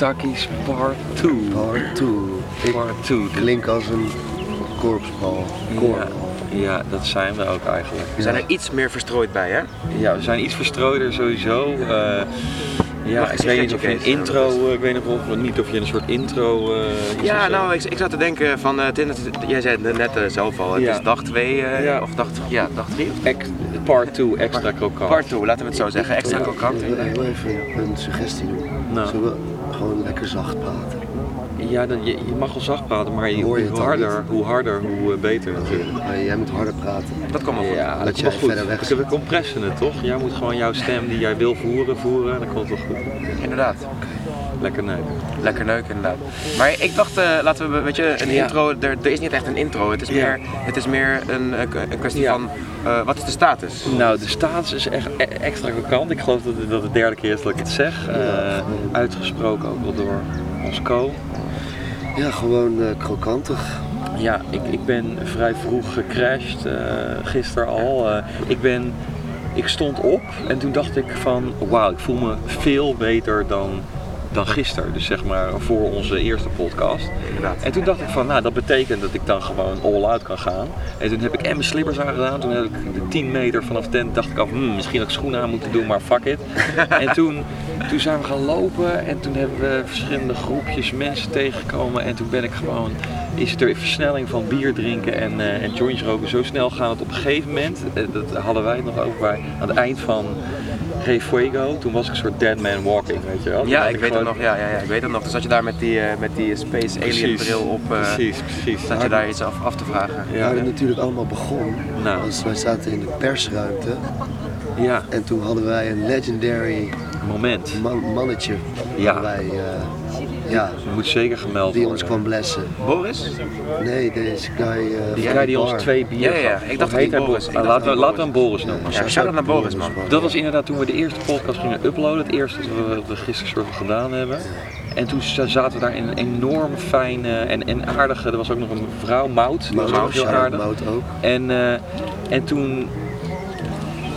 Brakketakkies Part 2. Part 2. Ik Part 2. klink als een korpsbal. Ja, ja, dat zijn we ook eigenlijk. We zijn er iets meer verstrooid bij, hè? Ja, we zijn iets verstrooider sowieso. Eh, ja, Mag ik ik weet niet of je een intro, eh, ik weet nog of, niet of je een soort intro. eh, iets Ja, nou, ik, ik zat te denken van, eh, is- jij zei het net eh, zelf al, het Ja. is dag 2, Ja. of dag, ja, dag 3? Ex- part 2, extra krokant. Part 2, laten we het zo zeggen, extra Ja. krokant. Ik wil heel even een suggestie doen. Nou. Gewoon lekker zacht praten? Ja, dan, je, je mag wel zacht praten, maar je, Hoor je hoe, het harder, hoe harder, hoe eh, beter natuurlijk. Maar jij moet harder praten. Dat komt wel goed. Ja, dat jij komt wel goed. verder weg We, compressen het toch? Jij moet gewoon jouw stem die jij wil voeren, voeren. Dan komt het wel goed. Inderdaad. Lekker nee. Lekker neuken inderdaad. Maar ik dacht, eh, laten we, weet je, een Ja. intro, er, er is niet echt een intro. Het is Ja. meer, het is meer een, eh, een kwestie Ja. van, eh, wat is de status? Nou, de status is echt e- extra krokant. Ik geloof dat het, dat het de derde keer is dat ik het zeg. Uitgesproken ook wel door ons co. Ja, gewoon krokantig. Ja, ik, ik ben vrij vroeg gecrashed, gisteren al. Ik, ben, ik stond op en toen dacht ik van, wauw, ik voel me veel beter dan, dan gisteren. Dus zeg maar voor onze eerste podcast. Inderdaad. En toen dacht ik van, nou dat betekent dat ik dan gewoon all out kan gaan. En toen heb ik en mijn slippers aangedaan. Toen heb ik de 10 meter vanaf tent, dacht ik al, hmm, misschien had ik schoenen aan moeten doen, maar fuck it. en toen, toen zijn we gaan lopen en toen hebben we verschillende groepjes mensen tegengekomen. En toen ben ik gewoon, is het er in versnelling van bier drinken en, eh en joints roken zo snel gaan dat op een gegeven moment, eh, dat hadden wij het nog over bij, aan het eind van Fuego, toen was ik een soort dead man walking, weet je wel. Toen Ja, ik weet het gewoon- nog, ja, ja, ja, ik weet het nog. Dus zat je daar met die, eh, met die Space Alien Precies. bril op, eh, Precies, precies. zat je daar iets af, af te vragen. We Ja, hadden ja. natuurlijk allemaal begonnen. Nou. Als wij zaten in de persruimte. ja, En toen hadden wij een legendary moment. man- mannetje. Ja. Wij, eh, ja, Dat moet zeker gemeld die worden. ons kwam blessen. Boris? Nee, deze guy. eh, Die guy die ons twee bier Ja, ja, ik dacht dat heet die hij Boris- Ah, dacht laten, we, die laten we hem Boris noemen. Ja, shout-out naar Boris, man. Dat was inderdaad toen we de eerste podcast gingen uploaden. Het eerste dat we, we gisteren soort van gedaan hebben. En toen za- zaten we daar in een enorm fijne en, en aardige... Er was ook nog een vrouw, Mout. Die was ook Mout, heel aardig. Mout ook. En, eh, en toen...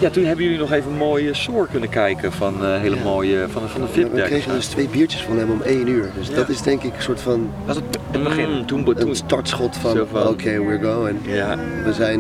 Ja, toen hebben jullie nog even een mooie soor kunnen kijken van eh, hele Ja. mooie, van, de- van de Ja, we VIP kregen dus twee biertjes van hem om één uur. Dus dat is denk ik een soort van is het, het begin. Mm, toen, toen, een startschot van oké, van- we're going. ja, We zijn,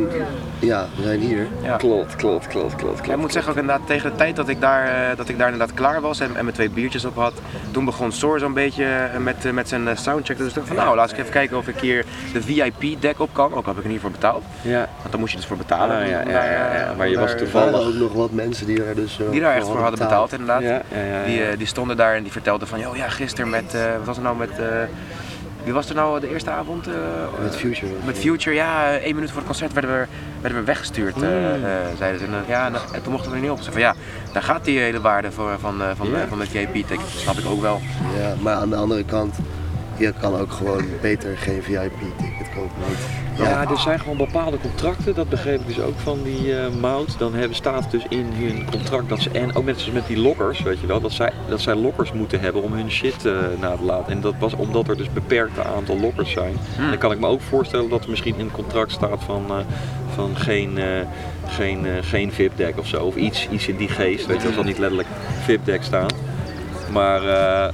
ja, we zijn hier. Ja. klopt, klopt, klopt, klopt. Ik moet zeggen ook inderdaad tegen de tijd dat ik daar, eh, dat ik daar inderdaad klaar was en, en mijn twee biertjes op had, toen begon Soor zo'n beetje eh, met, eh, met zijn soundcheck. Dus ik dacht van nou, laat ik even kijken of ik hier de VIP deck op kan. Ook heb ik er niet voor betaald, Ja, want daar moest je dus voor betalen. Ah, ja, ja, daar, ja, ja. eh, Maar je was daar- Er waren toevallig... ook nog wat mensen die er dus eh, Die daar echt voor hadden betaald inderdaad. Ja, ja, ja, Die, ja. die stonden daar en die vertelden van, joh ja, gisteren met, eh, wat was er nou met, eh, wie was er nou de eerste avond? eh, Met Future. Met Future, ja, één minuut voor het concert werden we, werden we weggestuurd, eh, Mm. eh, zeiden ze. En, ja, en, en toen mochten we er niet op. Ze van ja, daar gaat die hele waarde voor, van, van, eh, van de VIP-ticket. Dat snap ik ook wel. Ja, maar aan de andere kant, je kan ook gewoon beter geen VIP-ticket kopen. Ja, er zijn gewoon bepaalde contracten, dat begreep ik dus ook van die eh mout. Dan hebben staat dus in hun contract dat ze, en ook net zoals met die lockers, weet je wel, dat zij, dat zij lockers moeten hebben om hun shit eh, na te laten. En dat was omdat er dus beperkte aantal lockers zijn. Hmm. Dan kan ik me ook voorstellen dat er misschien in het contract staat van, eh, van geen, eh, geen, eh, geen VIP-deck of zo. Of iets, iets in die geest, weet je, dat zal niet letterlijk VIP-deck staan. Maar, eh,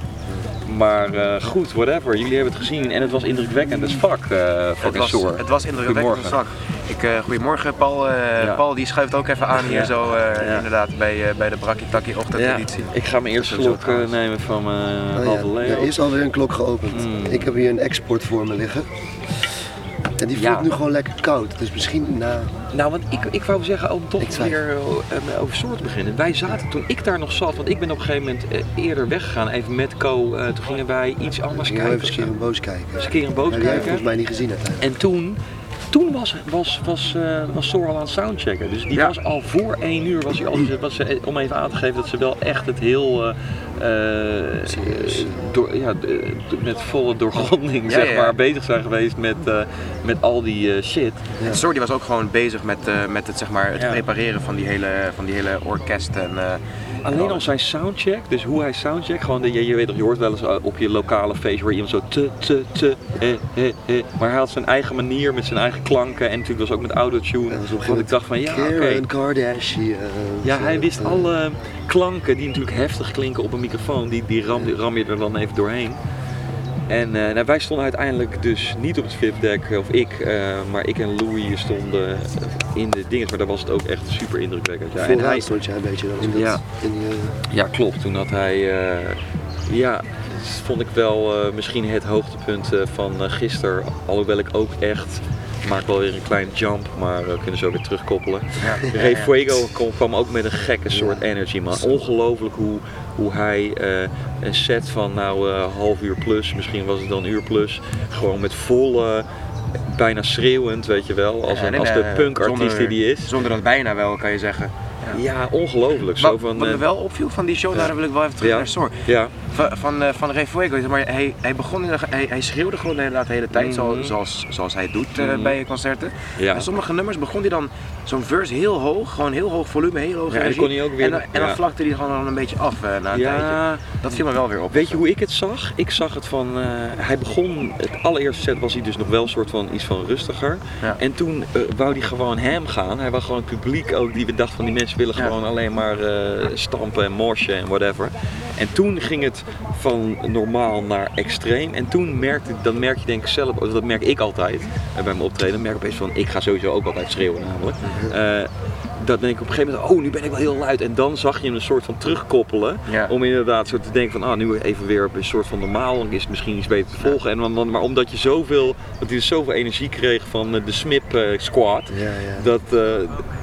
maar eh, goed, whatever. Jullie hebben het gezien en het was indrukwekkend as fuck, eh Het fucking was, sore. het was indrukwekkend zak. Ik, eh, goedemorgen Paul. Eh, Ja. Paul die schuift ook even aan hier Ja. zo eh, Ja. inderdaad bij, eh, bij de Brakkie Takkie ochtendeditie. ik ga mijn eerste eh, trouwens. nemen van mijn Oh halve ja, Leo. er is alweer een klok geopend. Mm. Ik heb hier een export voor me liggen. En die voelt Ja. nu gewoon lekker koud. Dus misschien na... Nou, want ik, ik wou zeggen, om toch weer eh, over soort te beginnen. Wij zaten toen ik daar nog zat, want ik ben op een gegeven moment eh, eerder weggegaan, even met Co. toen gingen wij iets anders kijken. even een keer een boos kijken. Eens een keer een boot Maar die heb kijken. volgens mij niet gezien uiteindelijk. En toen, toen was, was, was, eh was Sor al aan het soundchecken. Dus die Ja. was al voor één uur, was hij al, was ze, om even aan te geven dat ze wel echt het heel, eh, eh, Serieus. door, ja, met volle doorgronding Ja, zeg maar, bezig zijn geweest met, eh, met al die eh, shit. En Soor die was ook gewoon bezig met, eh, met het, zeg maar, het prepareren van die hele, van die hele orkest. En, eh, alleen al zijn soundcheck, dus hoe hij soundcheck, gewoon, de, je, je weet toch, je hoort wel eens eh, op je lokale feest waar iemand zo te, te, te, eh, eh, eh. Maar hij had zijn eigen manier met zijn eigen klanken en natuurlijk was ook met autotune. Dat Want ik dacht van, ja, oké. Kim Kardashian. Ja, zo, hij wist eh, alle klanken die natuurlijk heftig klinken op een microfoon, die, die ram, die ram je er dan even doorheen. En eh, nou, wij stonden uiteindelijk dus niet op het VIP-deck, of ik, eh, maar ik en Louis stonden in de dingen, maar daar was het ook echt super indrukwekkend. Ja, en hij, stond jij een beetje dat, Ja. in die, eh, ja, klopt. Toen had hij, eh, ja, dat vond ik wel eh, misschien het hoogtepunt eh, van eh, gisteren. Alhoewel ik ook echt, maak wel weer een kleine jump, maar we kunnen zo weer terugkoppelen. Ja. Ray Fuego kwam, kwam ook met een gekke soort energy, man. Ongelooflijk hoe, hoe hij eh, een set van nou eh, half uur plus, misschien was het dan een uur plus, gewoon met volle, bijna schreeuwend, weet je wel, als, een, als de punkartiest zonder- die die is. Zonder dat bijna wel, kan je zeggen. Ja, ongelooflijk. Zo Wat, van, wat me eh, wel opviel van die show, daar wil ik wel even terug naar Sor. ja, Van, van, eh, van zeg maar hij, hij begon hij, hij schreeuwde gewoon inderdaad de hele tijd, Mhm. zoals, zoals, zoals hij doet eh, Mhm. bij concerten. ja. En sommige nummers begon hij dan zo'n verse heel hoog, gewoon heel hoog volume, heel hoog Ja, en dan energie. kon hij ook weer- en dan, en dan ja. vlakte hij gewoon dan een beetje af eh, na een Ja. tijdje. Dat viel me wel weer op. Weet je hoe ik het zag? Ik zag het van, hij begon, het allereerste set was hij dus nog wel een soort van iets van rustiger. En toen wou hij gewoon hem gaan. Hij wou gewoon het publiek ook, die we dachten van die mensen willen Ja. gewoon alleen maar eh, stampen en morsen en whatever. En toen ging het van normaal naar extreem. En toen merkte, dan merk je denk ik zelf, of dat merk ik altijd bij mijn optreden, merk ik opeens van, ik ga sowieso ook altijd schreeuwen namelijk. Eh, dat denk ik op een gegeven moment, oh nu ben ik wel heel luid. En dan zag je hem een soort van terugkoppelen. Ja. Om inderdaad zo te denken van, ah nu even weer op een soort van normaal. Dan is het misschien iets beter te volgen. En dan, dan- maar omdat je zoveel, dat hij zoveel energie kreeg van eh, de Smip eh, squad. ja, ja. Dat eh,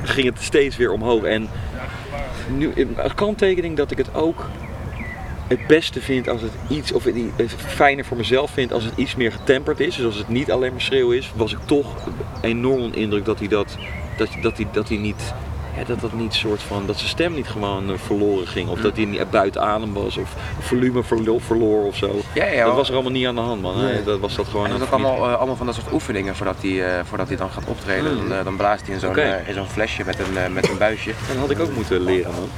ging het steeds weer omhoog. En nu, een kanttekening dat ik het ook het beste vind als het iets, of het fijner voor mezelf vind als het iets meer getemperd is. Dus als het niet alleen maar schreeuw is, was ik toch enorm onder de indruk dat hij dat, dat, dat, hij, dat hij niet, dat dat niet soort van, dat zijn stem niet gewoon eh, verloren ging. Of dat hij niet buiten adem was, of volume verlo- verloor of zo. Ja, ja, dat was er allemaal niet aan de hand, man. Dat was dat gewoon. En dat ook allemaal, eh, allemaal van dat soort oefeningen voordat hij, eh, voordat hij dan gaat optreden. Mm. Dan, dan blaast hij in zo'n eh, in zo'n flesje met een, met een buisje. Dat had ik ook moeten leren, man.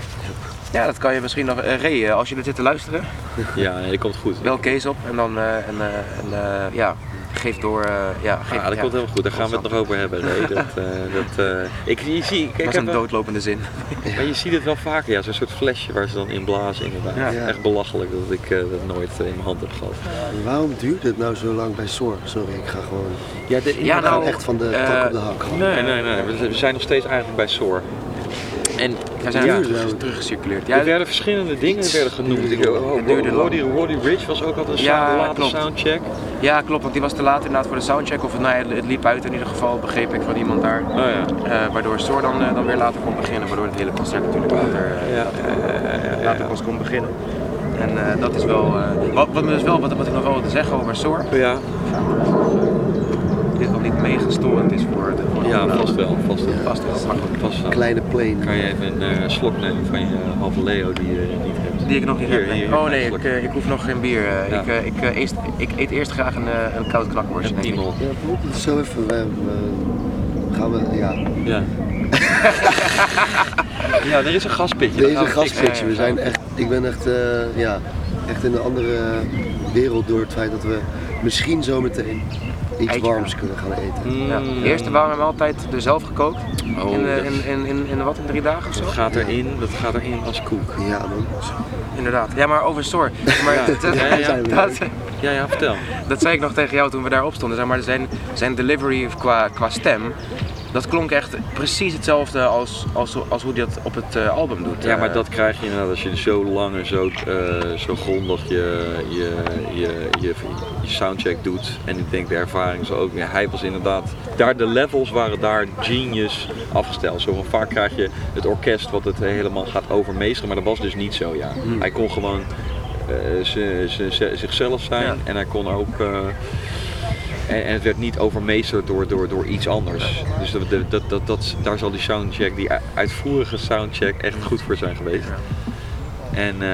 Ja, dat kan je misschien nog. eh, als je dit zit te luisteren, Ja, nee, dat komt goed. bel Kees op en dan eh, en, eh, en, eh, ja, geef door. eh, ja, geef, Ja, dat ja. komt helemaal goed. Daar gaan we het nog over hebben. Nee, dat, eh, dat, eh, ik, je zie, kijk, Dat heb een wel- doodlopende zin. maar je ziet het wel vaker, ja, zo'n soort flesje waar ze dan in blazen inderdaad. Ja. Ja. Echt belachelijk dat ik eh, dat nooit in mijn hand heb gehad. Waarom duurt het nou zo lang bij SOR? Sorry, ik ga gewoon Ja, de, nou, echt van de tak op de hak. Nee, nee, nee. We, we zijn nog steeds eigenlijk bij SOR. En Wij zijn ja, er teruggecirculeerd. er Ja, werden verschillende dingen werden genoemd. Roddy, Roddy Rich was ook altijd een Ja, late klopt. soundcheck. ja, klopt, want die was te laat inderdaad voor de soundcheck. Of nou ja, het liep uit in ieder geval, begreep ik van iemand daar. Oh ja. Eh, waardoor Soor dan, eh, dan weer later kon beginnen, waardoor het hele concert natuurlijk later, eh, Ja, later, pas kon beginnen. En eh, dat is wel, eh, wat, wat, me dus wel, wat, wat ik nog wel wilde zeggen over Soor, Ja, dit wel niet mega storend is voor de voor ja vast wel. Vast wel. Vast wel, makkelijk. Vast wel. Kleine plane. Kan je even een eh, slok nemen van je halve Leo die je niet hebt? Die ik nog niet Hier, heb. nee. hier, hier, oh een nee, ik, eh, ik hoef nog geen bier. eh. Ja. Ik, eh, ik, eh, eerst, ik eet eerst graag een, eh, een koud knakworstje. Een piemel. Ja, zo even. we- we- gaan we, ja. Ja. ja, er is een gaspitje. Deze gaan we fixen. gastpitje, we zijn echt. Ik ben echt, eh, ja, echt in een andere wereld door het feit dat we misschien zometeen iets Eitje warms kunnen gaan eten. Ja. Mm. De eerste warme maaltijd er zelf gekookt. Oh, in, dat- in, in, in, in wat, in drie dagen of zo? Dat gaat erin, dat gaat erin als koek. Ja, man. Inderdaad. Ja, maar over. Maar Ja. dat, Ja, ja, ja. dat, Ja, ja, vertel. dat zei ik nog tegen jou toen we daar op stonden. Zeg maar, zijn, zijn delivery qua, qua stem, dat klonk echt precies hetzelfde als, als, als hoe hij dat op het eh, album doet. Ja, maar Eh, dat krijg je inderdaad als je zo lang en zo, eh, zo grondig je, je, je, je, je soundcheck doet. En ik denk de ervaring zo ook. Ja, hij was inderdaad, daar, de levels waren daar genius afgesteld. Zo vaak krijg je het orkest wat het helemaal gaat overmeesteren, maar dat was dus niet zo. Ja. Hij kon gewoon ze- ze- ze- zichzelf zijn Ja. en hij kon ook. En, en het werd niet overmeesterd door, door, door iets anders. Dus dat, dat, dat, dat, dat- daar zal die soundcheck, die uitvoerige soundcheck, echt goed voor zijn geweest. En eh,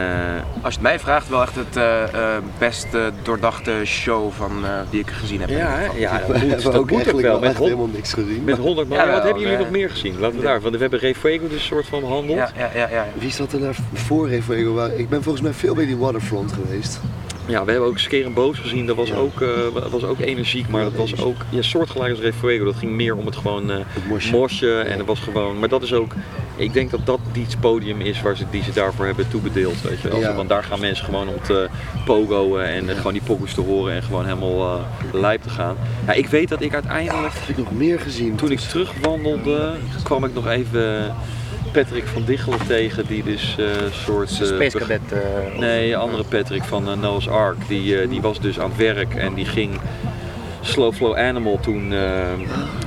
Als je het mij vraagt, wel echt het eh, eh, best eh, doordachte show van, eh, die ik gezien heb. ja, ja, dat moet, dat ook moet wel. Met, helemaal niks gezien. met 100 man. Ja, wat hebben jullie nog meer gezien? Laten we daar. Want we hebben Ray Fuego dus soort van behandeld. Ja, ja, ja, ja. Wie zat er daar voor Refuego? Waar- Ik ben volgens mij veel bij die Waterfront geweest. Ja, we hebben ook en Boos gezien. Dat was, Ja. ook, eh, was ook energiek, maar dat was ook ja, soortgelijk als Ray Fuego. Dat ging meer om het gewoon Het mosje. mosje en het was gewoon. Maar dat is ook. Ik denk dat dat die het podium is waar ze, die ze daarvoor hebben toebedeeld. Weet je wel. Ja. Want daar gaan mensen gewoon om te pogoen en eh, gewoon die pokoes te horen en gewoon helemaal eh lijp te gaan. Ja, ik weet dat ik uiteindelijk, Heb ik nog meer gezien? toen ik terugwandelde, kwam ik nog even Patrick van Diggelen tegen, die dus eh soort. eh, Space Cadet. eh, Nee, andere Patrick van Noah's Ark. Die, die was dus aan het werk en die ging Slow Flow Animal toen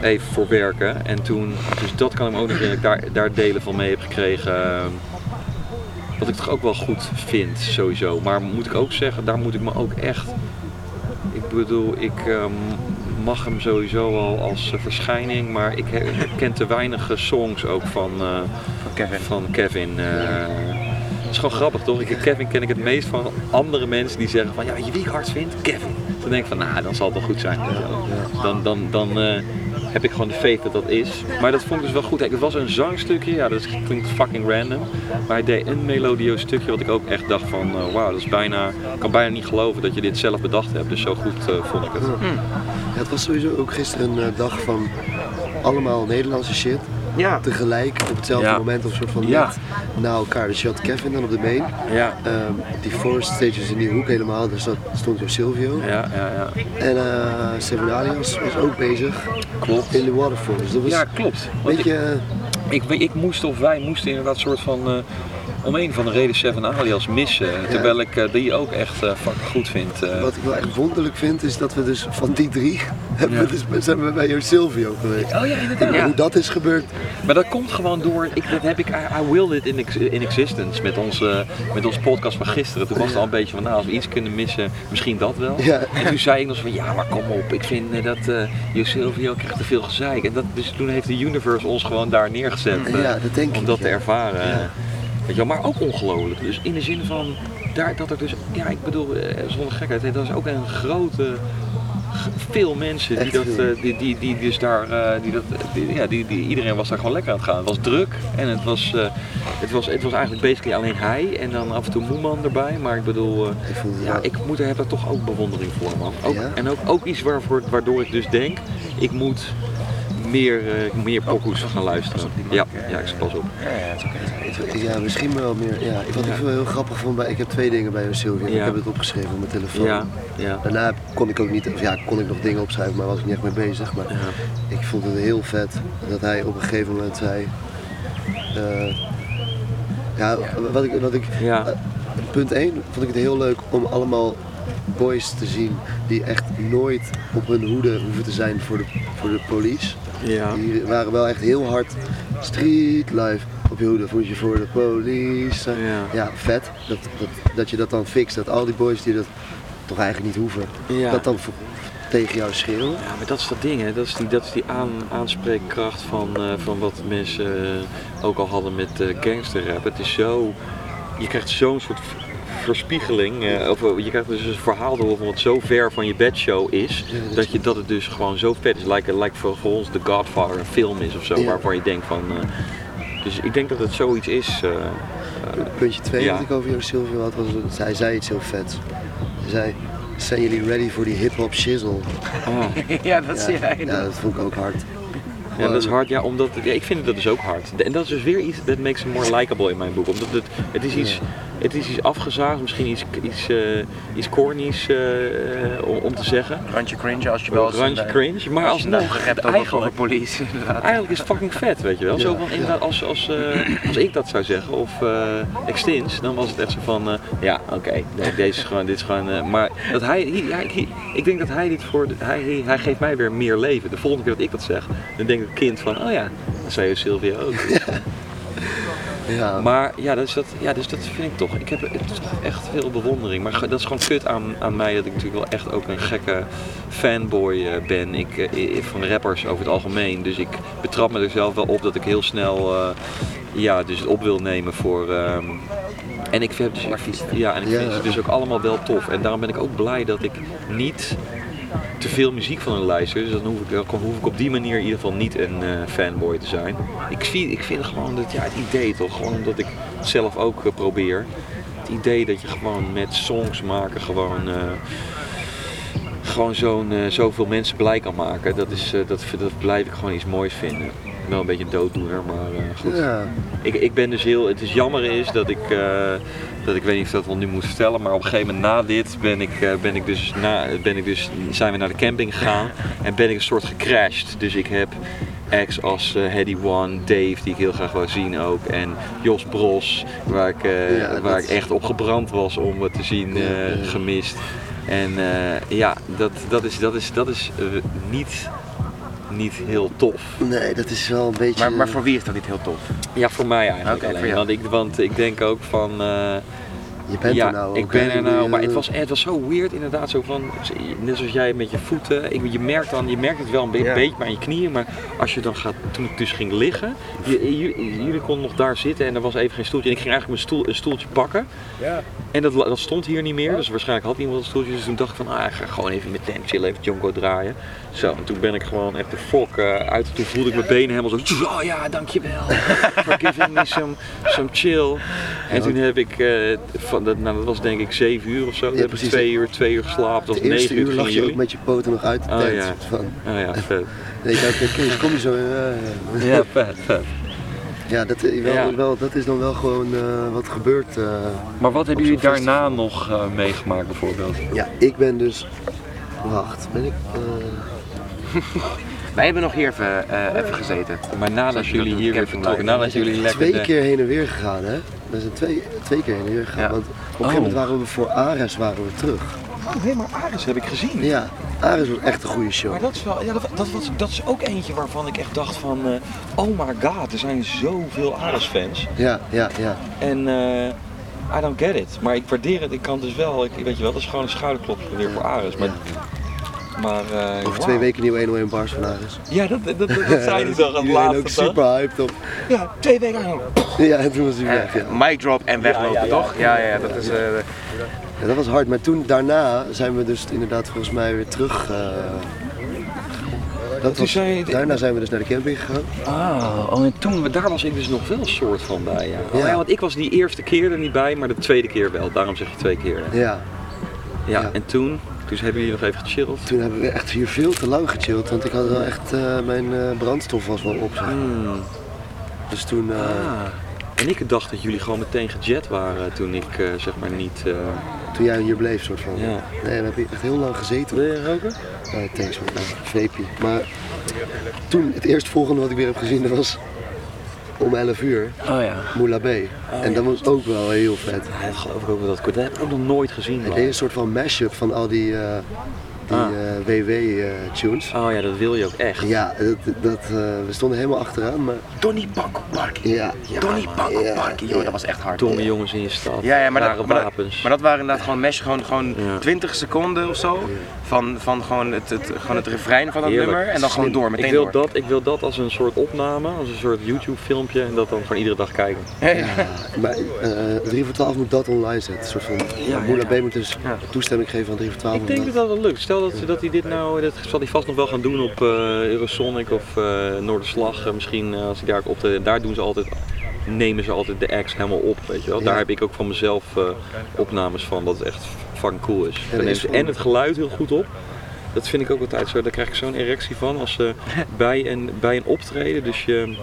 even voor werken. En toen, dus dat kan ik me ook nog herinneren, daar, daar delen van mee heb gekregen. wat ik toch ook wel goed vind, sowieso. Maar moet ik ook zeggen, daar moet ik me ook echt. Ik bedoel, ik eh, mag hem sowieso al als verschijning, maar ik ken te weinig songs ook van, van Kevin. van Kevin. eh. Het is gewoon grappig toch? Ik, Kevin ken ik het meest van andere mensen die zeggen van ja, weet je wie ik hard vind? Kevin. Dan denk ik van nou, dan zal het wel goed zijn. Dan, dan, dan eh, heb ik gewoon de faith dat dat is. Maar dat vond ik dus wel goed. Kijk, Het was een zangstukje, ja dat klinkt fucking random. Maar hij deed een melodieus stukje wat ik ook echt dacht van eh, wauw, dat is bijna, ik kan bijna niet geloven dat je dit zelf bedacht hebt. Dus zo goed vond ik het. Ja, het was sowieso ook gisteren een dag van allemaal Nederlandse shit. Ja, Tegelijk op hetzelfde Ja. moment of soort van Ja. net na elkaar. Dus je had Kevin dan op de main. Ja, Ehm, die forest stages in die hoek helemaal, daar zat, stond Jo Silvio. ja, ja, ja. En Seven Alias was ook bezig Klopt. in de waterfront. Dus dat was Ja, klopt. Weet je, Ik, ik moest of wij moesten inderdaad soort van eh, om een van de reden Seven Alias missen. Terwijl ik eh, die ook echt eh fucking goed vind. eh. wat ik wel echt wonderlijk vind, is dat we dus van die drie hebben we dus, zijn we bij Jo Silvio geweest. Oh ja, inderdaad. Hoe dat is gebeurd, Maar dat komt gewoon door, ik, dat heb ik, I, I willed it in, ex- in existence met onze, met onze podcast van gisteren. Toen was het al een beetje van, nou als we iets kunnen missen, misschien dat wel. En toen zei ik nog zo van, ja maar kom op, ik vind dat Jo Silvio krijgt te veel gezeik. En dat, dus toen heeft de universe ons gewoon daar neergezet. Ja, dat denk om ik, dat te ervaren. Ja. Weet je wel, maar ook ongelooflijk. Dus in de zin van, daar, dat er dus, ja ik bedoel, eh, zonder gekheid, dat is ook een grote, veel mensen die Echt dat, eh, die, die, die dus daar, eh, die dat, die, ja, die, die, iedereen was daar gewoon lekker aan het gaan. Het was druk en het was, het was, het was eigenlijk basically alleen hij en dan af en toe Moeman erbij. Maar ik bedoel, Ik ja, ik moet, heb er toch ook bewondering voor man. Ook, Ja? En ook, ook iets waarvoor, waardoor ik dus denk, ik moet meer, eh meer pokoes gaan luisteren. Ja, ja, ik pas op. ja, misschien wel meer. Ja, wat ik wel heel grappig vond, bij, ik heb twee dingen bij. Ja. Ik heb het opgeschreven op mijn telefoon. Ja, ja. Daarna kon ik ook niet, of ja, kon ik nog dingen opschrijven, maar was ik niet echt mee bezig. Maar Ja. ik vond het heel vet dat hij op een gegeven moment zei. eh, ja, wat ik, wat ik, Ja. eh, punt 1 vond ik het heel leuk om allemaal boys te zien die echt nooit op hun hoede hoeven te zijn voor de, voor de police. Ja. Die waren wel echt heel hard street life op je hoede, voet je voor de police. Ja. ja vet. Dat, dat, dat je dat dan fixt, dat al die boys die dat toch eigenlijk niet hoeven, Ja. dat dan tegen jou schreeuwen. Ja, maar dat is dat ding, hè. Dat is die, dat is die aan, aanspreekkracht van, eh, van wat mensen eh, ook al hadden met eh gangsterrap. Het is zo, je krijgt zo'n soort verspiegeling, eh, of eh, je krijgt dus een verhaal door van wat zo ver van je bedshow is, Ja, dat is- dat, je, dat het dus gewoon zo vet is, like, like voor, voor ons The Godfather een film is of zo, Ja. waarvan je denkt van... eh, dus ik denk dat het zoiets is. Puntje 2 Ja. wat ik over Jo Silvio had, was dat hij zei iets heel vets. Hij zei, zijn jullie ready voor die hip-hop shizzle? ah. ja, dat zie jij. ja, dat vond ik ook hard. Ja, dat is hard, ja, omdat, ja, ik vind dat dus ook hard. En dat is dus weer iets dat makes him more likable in mijn boek. Omdat het, het is iets, het is iets afgezaagd, misschien iets, iets, eh, iets cornies eh, eh, om, om te zeggen. Randje cringe als je wel eens Randje een, cringe, maar als je alsnog, gerept over, over eigenlijk, police. Inderdaad. eigenlijk is het fucking vet, weet je wel. Zo van, inderdaad, als, als, eh, als ik dat zou zeggen, of eh Extins, dan was het echt zo van, eh, ja, oké, nee, deze is gewoon, dit is gewoon, eh, maar dat hij, hij- hij- hij- ik denk dat hij dit voor, hij, hij, hij geeft mij weer meer leven. De volgende keer dat ik dat zeg, dan denkt het kind van, oh ja, dat zei je Sylvia ook. Ja, Maar ja, dus dat, ja, dus dat vind ik toch. Ik heb toch echt veel bewondering. Maar dat is gewoon kut aan, aan mij dat ik natuurlijk wel echt ook een gekke fanboy eh, ben. Ik, eh, i- van rappers over het algemeen. Dus ik betrap me er zelf wel op dat ik heel snel eh, ja, dus het op wil nemen voor, ehm, En ik vind, dus, ja, en ik vind ze dus ook allemaal wel tof. En daarom ben ik ook blij dat ik niet te veel muziek van hen luister. Dus dan hoef ik, hoef ik op die manier in ieder geval niet een eh, fanboy te zijn. Ik, zie, ik vind gewoon dat, ja, het idee toch, gewoon omdat ik het zelf ook eh, probeer. Het idee dat je gewoon met songs maken gewoon... eh, gewoon zo'n, zoveel mensen blij kan maken, dat, is, dat, dat blijf ik gewoon iets moois vinden. Wel een beetje een dooddoener, maar eh, goed. Ja, Ik, ik ben dus heel, het is jammer is dat ik, eh, dat ik weet niet of dat wel nu moet vertellen, maar op een gegeven moment na dit ben ik, eh, ben ik dus, na, ben ik dus, zijn we naar de camping gegaan en ben ik een soort gecrashed. Dus ik heb acts als eh Heady One, Dave, die ik heel graag wou zien ook, en Jos Bros, waar ik, Ja, waar ik echt op gebrand was om het te zien, gemist. En ja, dat, dat is, dat is, dat is niet, niet heel tof. nee, dat is wel een beetje... Maar, maar voor wie is dat niet heel tof? Ja, voor mij eigenlijk alleen. Want ik, want ik denk ook van. eh, je bent ja, er nou ik ook, ben er nou. Maar het was, het was zo weird inderdaad. Zo van, net zoals jij met je voeten. Ik, je, merkt dan, je merkt het wel een be- Ja. beetje maar aan je knieën. Maar als je dan gaat. Toen ik dus ging liggen. je- je- jullie konden nog daar zitten en er was even geen stoeltje. En ik ging eigenlijk mijn stoel, een stoeltje pakken. Ja. En dat, dat stond hier niet meer. Dus waarschijnlijk had iemand een stoeltje. Dus toen dacht ik van. Ah, ik ga gewoon even met tent chillen. Even Jonko draaien. Zo, en toen ben ik gewoon echt de fok eh, uit. Toen voelde ik mijn benen helemaal zo. Oh ja, dankjewel. For giving me some, some chill. En toen heb ik, eh, van, dat, nou, dat was denk ik zeven uur of zo. Ik precies. twee uur, twee uur geslapen. Dat was eerste negen uur uur lag je ook jullie. met je poten nog uit de Oh, tent. ja. van. Oh ja, vet. Nee, ik dacht, Kees, kom je zo in? Ja, ja. Ja, vet, vet. Ja, dat, eh, wel, Ja. Wel, dat is dan wel gewoon eh, wat gebeurt. eh. Maar wat hebben jullie daarna nog eh, meegemaakt bijvoorbeeld? Ja, ik ben dus... Wacht, ben ik... Wij hebben nog hier even, eh, even gezeten. Maar nadat jullie hier weer vertrokken, nadat jullie lekker... twee de- keer heen en weer gegaan, hè? We zijn twee, twee keer heen en weer gegaan. Ja. Want op een gegeven moment waren we voor Ares waren we terug. Oh, nee, maar Ares heb ik gezien. Ja, Ares was echt een goede show. Maar dat is, wel, ja, dat, dat, was, dat is ook eentje waarvan ik echt dacht van... eh, oh my god, er zijn zoveel Ares-fans. Ja, ja, ja. En eh, I don't get it. Maar ik waardeer het. Ik kan dus wel, ik, weet je wel, dat is gewoon een schouderklop weer voor Ares. Maar, maar eh, Over twee weken nieuwe 101 bars van Ares. Ja, dat, dat, dat, dat zei hij toch aan het laatste. ook super hyped op. Ja, twee weken lang. Ja, en toen was hij weg. Ja. Eh, mic drop en weglopen, Ja, ja, ja. toch? Ja, ja, ja, dat is... eh, Ja, dat was hard. Maar toen, daarna zijn we dus inderdaad volgens mij weer terug. eh, dat toen was, zei je- daarna zijn we dus naar de camping gegaan. Ah, oh, en toen, daar was ik dus nog wel een soort van bij. Ja. Oh, Ja. ja, want ik was die eerste keer er niet bij, maar de tweede keer wel. Daarom zeg je twee keer. hè. Ja, Ja, Ja. en toen, toen hebben jullie nog even gechilled. toen hebben we echt hier veel te lang gechilld. Want ik had wel echt, eh, mijn eh, brandstof was wel op. Hmm. Dus toen, Ah. En ik dacht dat jullie gewoon meteen gejet waren toen ik zeg maar niet... toen jij hier bleef, soort van. Ja. Nee, we hebben echt heel lang gezeten. Wil je roken? Nee, thanks man. Vapie. Maar toen, het eerste volgende wat ik weer heb gezien, dat was om 11 uur, Oh ja. Moula B. en dat was ook wel heel vet. Ja, dat geloof ik ook wel dat heb ik ook nog nooit gezien. Man. deed een soort van mashup van al die, eh, die Ah. WW-tunes. Oh ja, dat wil je ook echt. ja, dat, dat, eh, we stonden helemaal achteraan, maar Donnie Bakkenparkie. ja. Donnie Bakkenparkie, Ja. joh, dat was echt hard. Domme jongens in je stad. Ja, ja maar, dat, maar, dat, maar dat waren inderdaad gewoon mesh, gewoon, gewoon Ja. 20 seconden of zo. Van, van gewoon, het, het, gewoon het refrein van dat Heerlijk. nummer en dan gewoon door, meteen ik wil, door. dat, ik wil dat als een soort opname, als een soort YouTube filmpje en dat dan gewoon iedere dag kijken. Ja, ja. Maar eh 3 voor 12 moet dat online zetten. Een soort van, ja, ja. B moet dus Ja. toestemming geven aan 3 voor 12. Ik denk dat dat wel lukt. Stel dat, dat hij dit nou, dat zal hij vast nog wel gaan doen op eh, Eurosonic of eh Noorderslag. Eh, misschien als hij daar op de, daar doen ze altijd, nemen ze altijd de acts helemaal op, weet je wel. Daar heb ik ook van mezelf opnames van, dat het echt fucking cool is. wel- en het geluid heel goed op. Dat vind ik ook altijd zo, daar krijg ik zo'n erectie van als ze bij een, bij een optreden, dus je,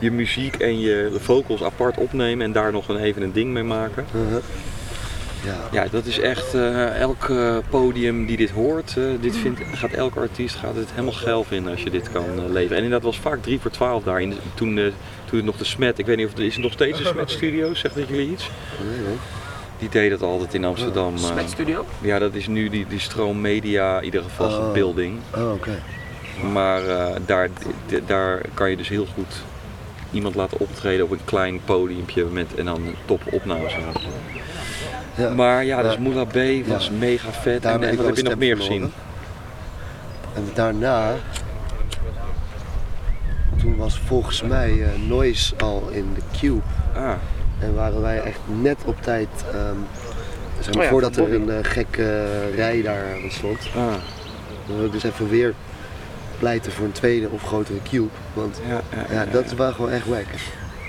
je muziek en je vocals apart opnemen en daar nog een, even een ding mee maken. Uh-huh. Ja, dat is echt, eh, elk eh, podium die dit hoort, eh, dit vindt, gaat elke artiest gaat het helemaal geil vinden als je dit kan leveren. En inderdaad was vaak 3 voor 12 daar, in de- toen, eh, toen het nog de Smet, ik weet niet of het is het nog steeds de Smet Studio, zegt dat jullie iets? Nee, nee. Die deed dat altijd in Amsterdam. eh. Smet Studio? ja, dat is nu die, die Stroom Media in ieder geval Oh. building. Oh, oké. Maar eh, daar, daar kan je dus heel goed iemand laten optreden op een klein podiumpje met, en dan top opnames. Ja. Maar ja, dus Ja. Moula B was Ja. mega vet. Daar en en wat heb je nog meer gezien? En daarna, toen was volgens mij eh, Noise al in de Cube. Ah, En waren wij echt net op tijd, ehm, zeg maar, Oh ja, voordat er een eh, gekke rij daar stond. Ah, Dan wil ik dus even weer pleiten voor een tweede of grotere cube. Want ja, ja, dat is wel gewoon echt wack.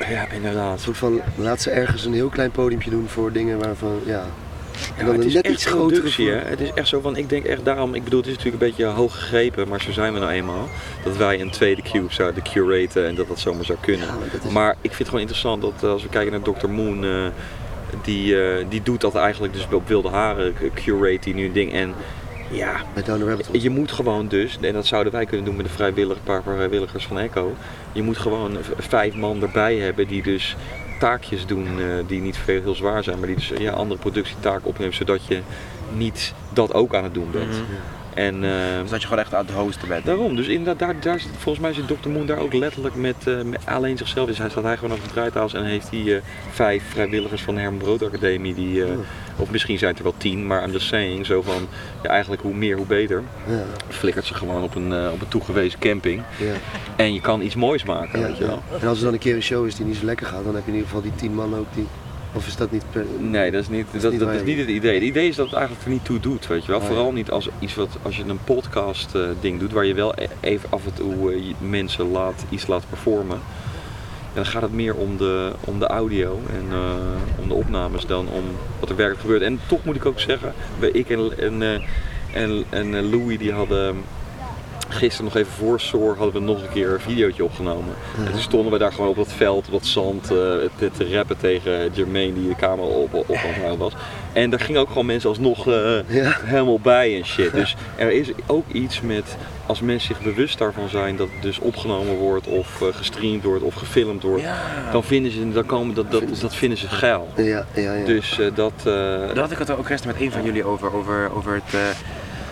Ja, inderdaad. Een soort van, laat ze ergens een heel klein podiumpje doen voor dingen waarvan, ja. En Ja, dan het een is net echt iets grotere? Het is echt zo van, ik denk echt daarom, ik bedoel, het is natuurlijk een beetje hoog gegrepen, maar zo zijn we nou eenmaal. Dat wij een tweede cube zouden curaten en dat dat zomaar zou kunnen. Ja, maar dat is- Maar ik vind het gewoon interessant dat eh, als we kijken naar Dr. Moon, eh, die, eh, die doet dat eigenlijk dus op wilde haren, curate die nu een ding. En ja, Met Hole. je moet gewoon dus, en dat zouden wij kunnen doen met de vrijwillig, paar vrijwilligers van Echo. Je moet gewoon vijf man erbij hebben die dus taakjes doen eh, die niet veel heel zwaar zijn, maar die dus ja, andere productietaken opnemen, zodat je niet dat ook aan het doen bent. Mhm. En eh, Dus dat je gewoon echt aan het hosten bent. daarom, dus inderdaad, daar, daar, zit- volgens mij zit Dr. Moon daar ook letterlijk met, eh, met alleen zichzelf. Dus hij staat hij gewoon op de draaitafel en heeft hij eh, vijf vrijwilligers van de Herman Brood Academie, die, eh, Oh. of misschien zijn het er wel tien, maar I'm just saying, zo van, ja, eigenlijk hoe meer hoe beter Ja, flikkert ze gewoon op een, eh, op een toegewezen camping. ja. En je kan iets moois maken, weet je wel. En als er dan een keer een show is die niet zo lekker gaat, dan heb je in ieder geval die tien man ook die. Of is dat niet per. Nee, dat is niet, dat, niet dat waar is niet het idee. Het idee is dat het eigenlijk er niet toe doet, weet je wel. Oh, ja. Vooral niet als iets wat, als je een podcast eh, ding doet, waar je wel e- even af en toe eh, mensen laat, iets laat performen. Dan gaat het meer om de, om de audio en eh, om de opnames dan om wat er werkelijk gebeurt. En toch moet ik ook zeggen, ik en, en, en, en Louis die hadden gisteren nog even voor Soar hadden we nog een keer een videootje opgenomen. En toen stonden we daar gewoon op dat veld, op dat zand, eh, te, te rappen tegen Jermaine die de camera op, op aan het houden was. En daar gingen ook gewoon mensen alsnog eh, Ja. helemaal bij en shit. Dus er is ook iets met, als mensen zich bewust daarvan zijn dat het dus opgenomen wordt of eh, gestreamd wordt of gefilmd wordt, Ja. dan vinden ze, dan komen, dat, dat, dat vinden ze geil. Ja, ja, ja. Dus eh, dat... Daar had ik het ook gisteren met een van jullie over, over, over, het, eh,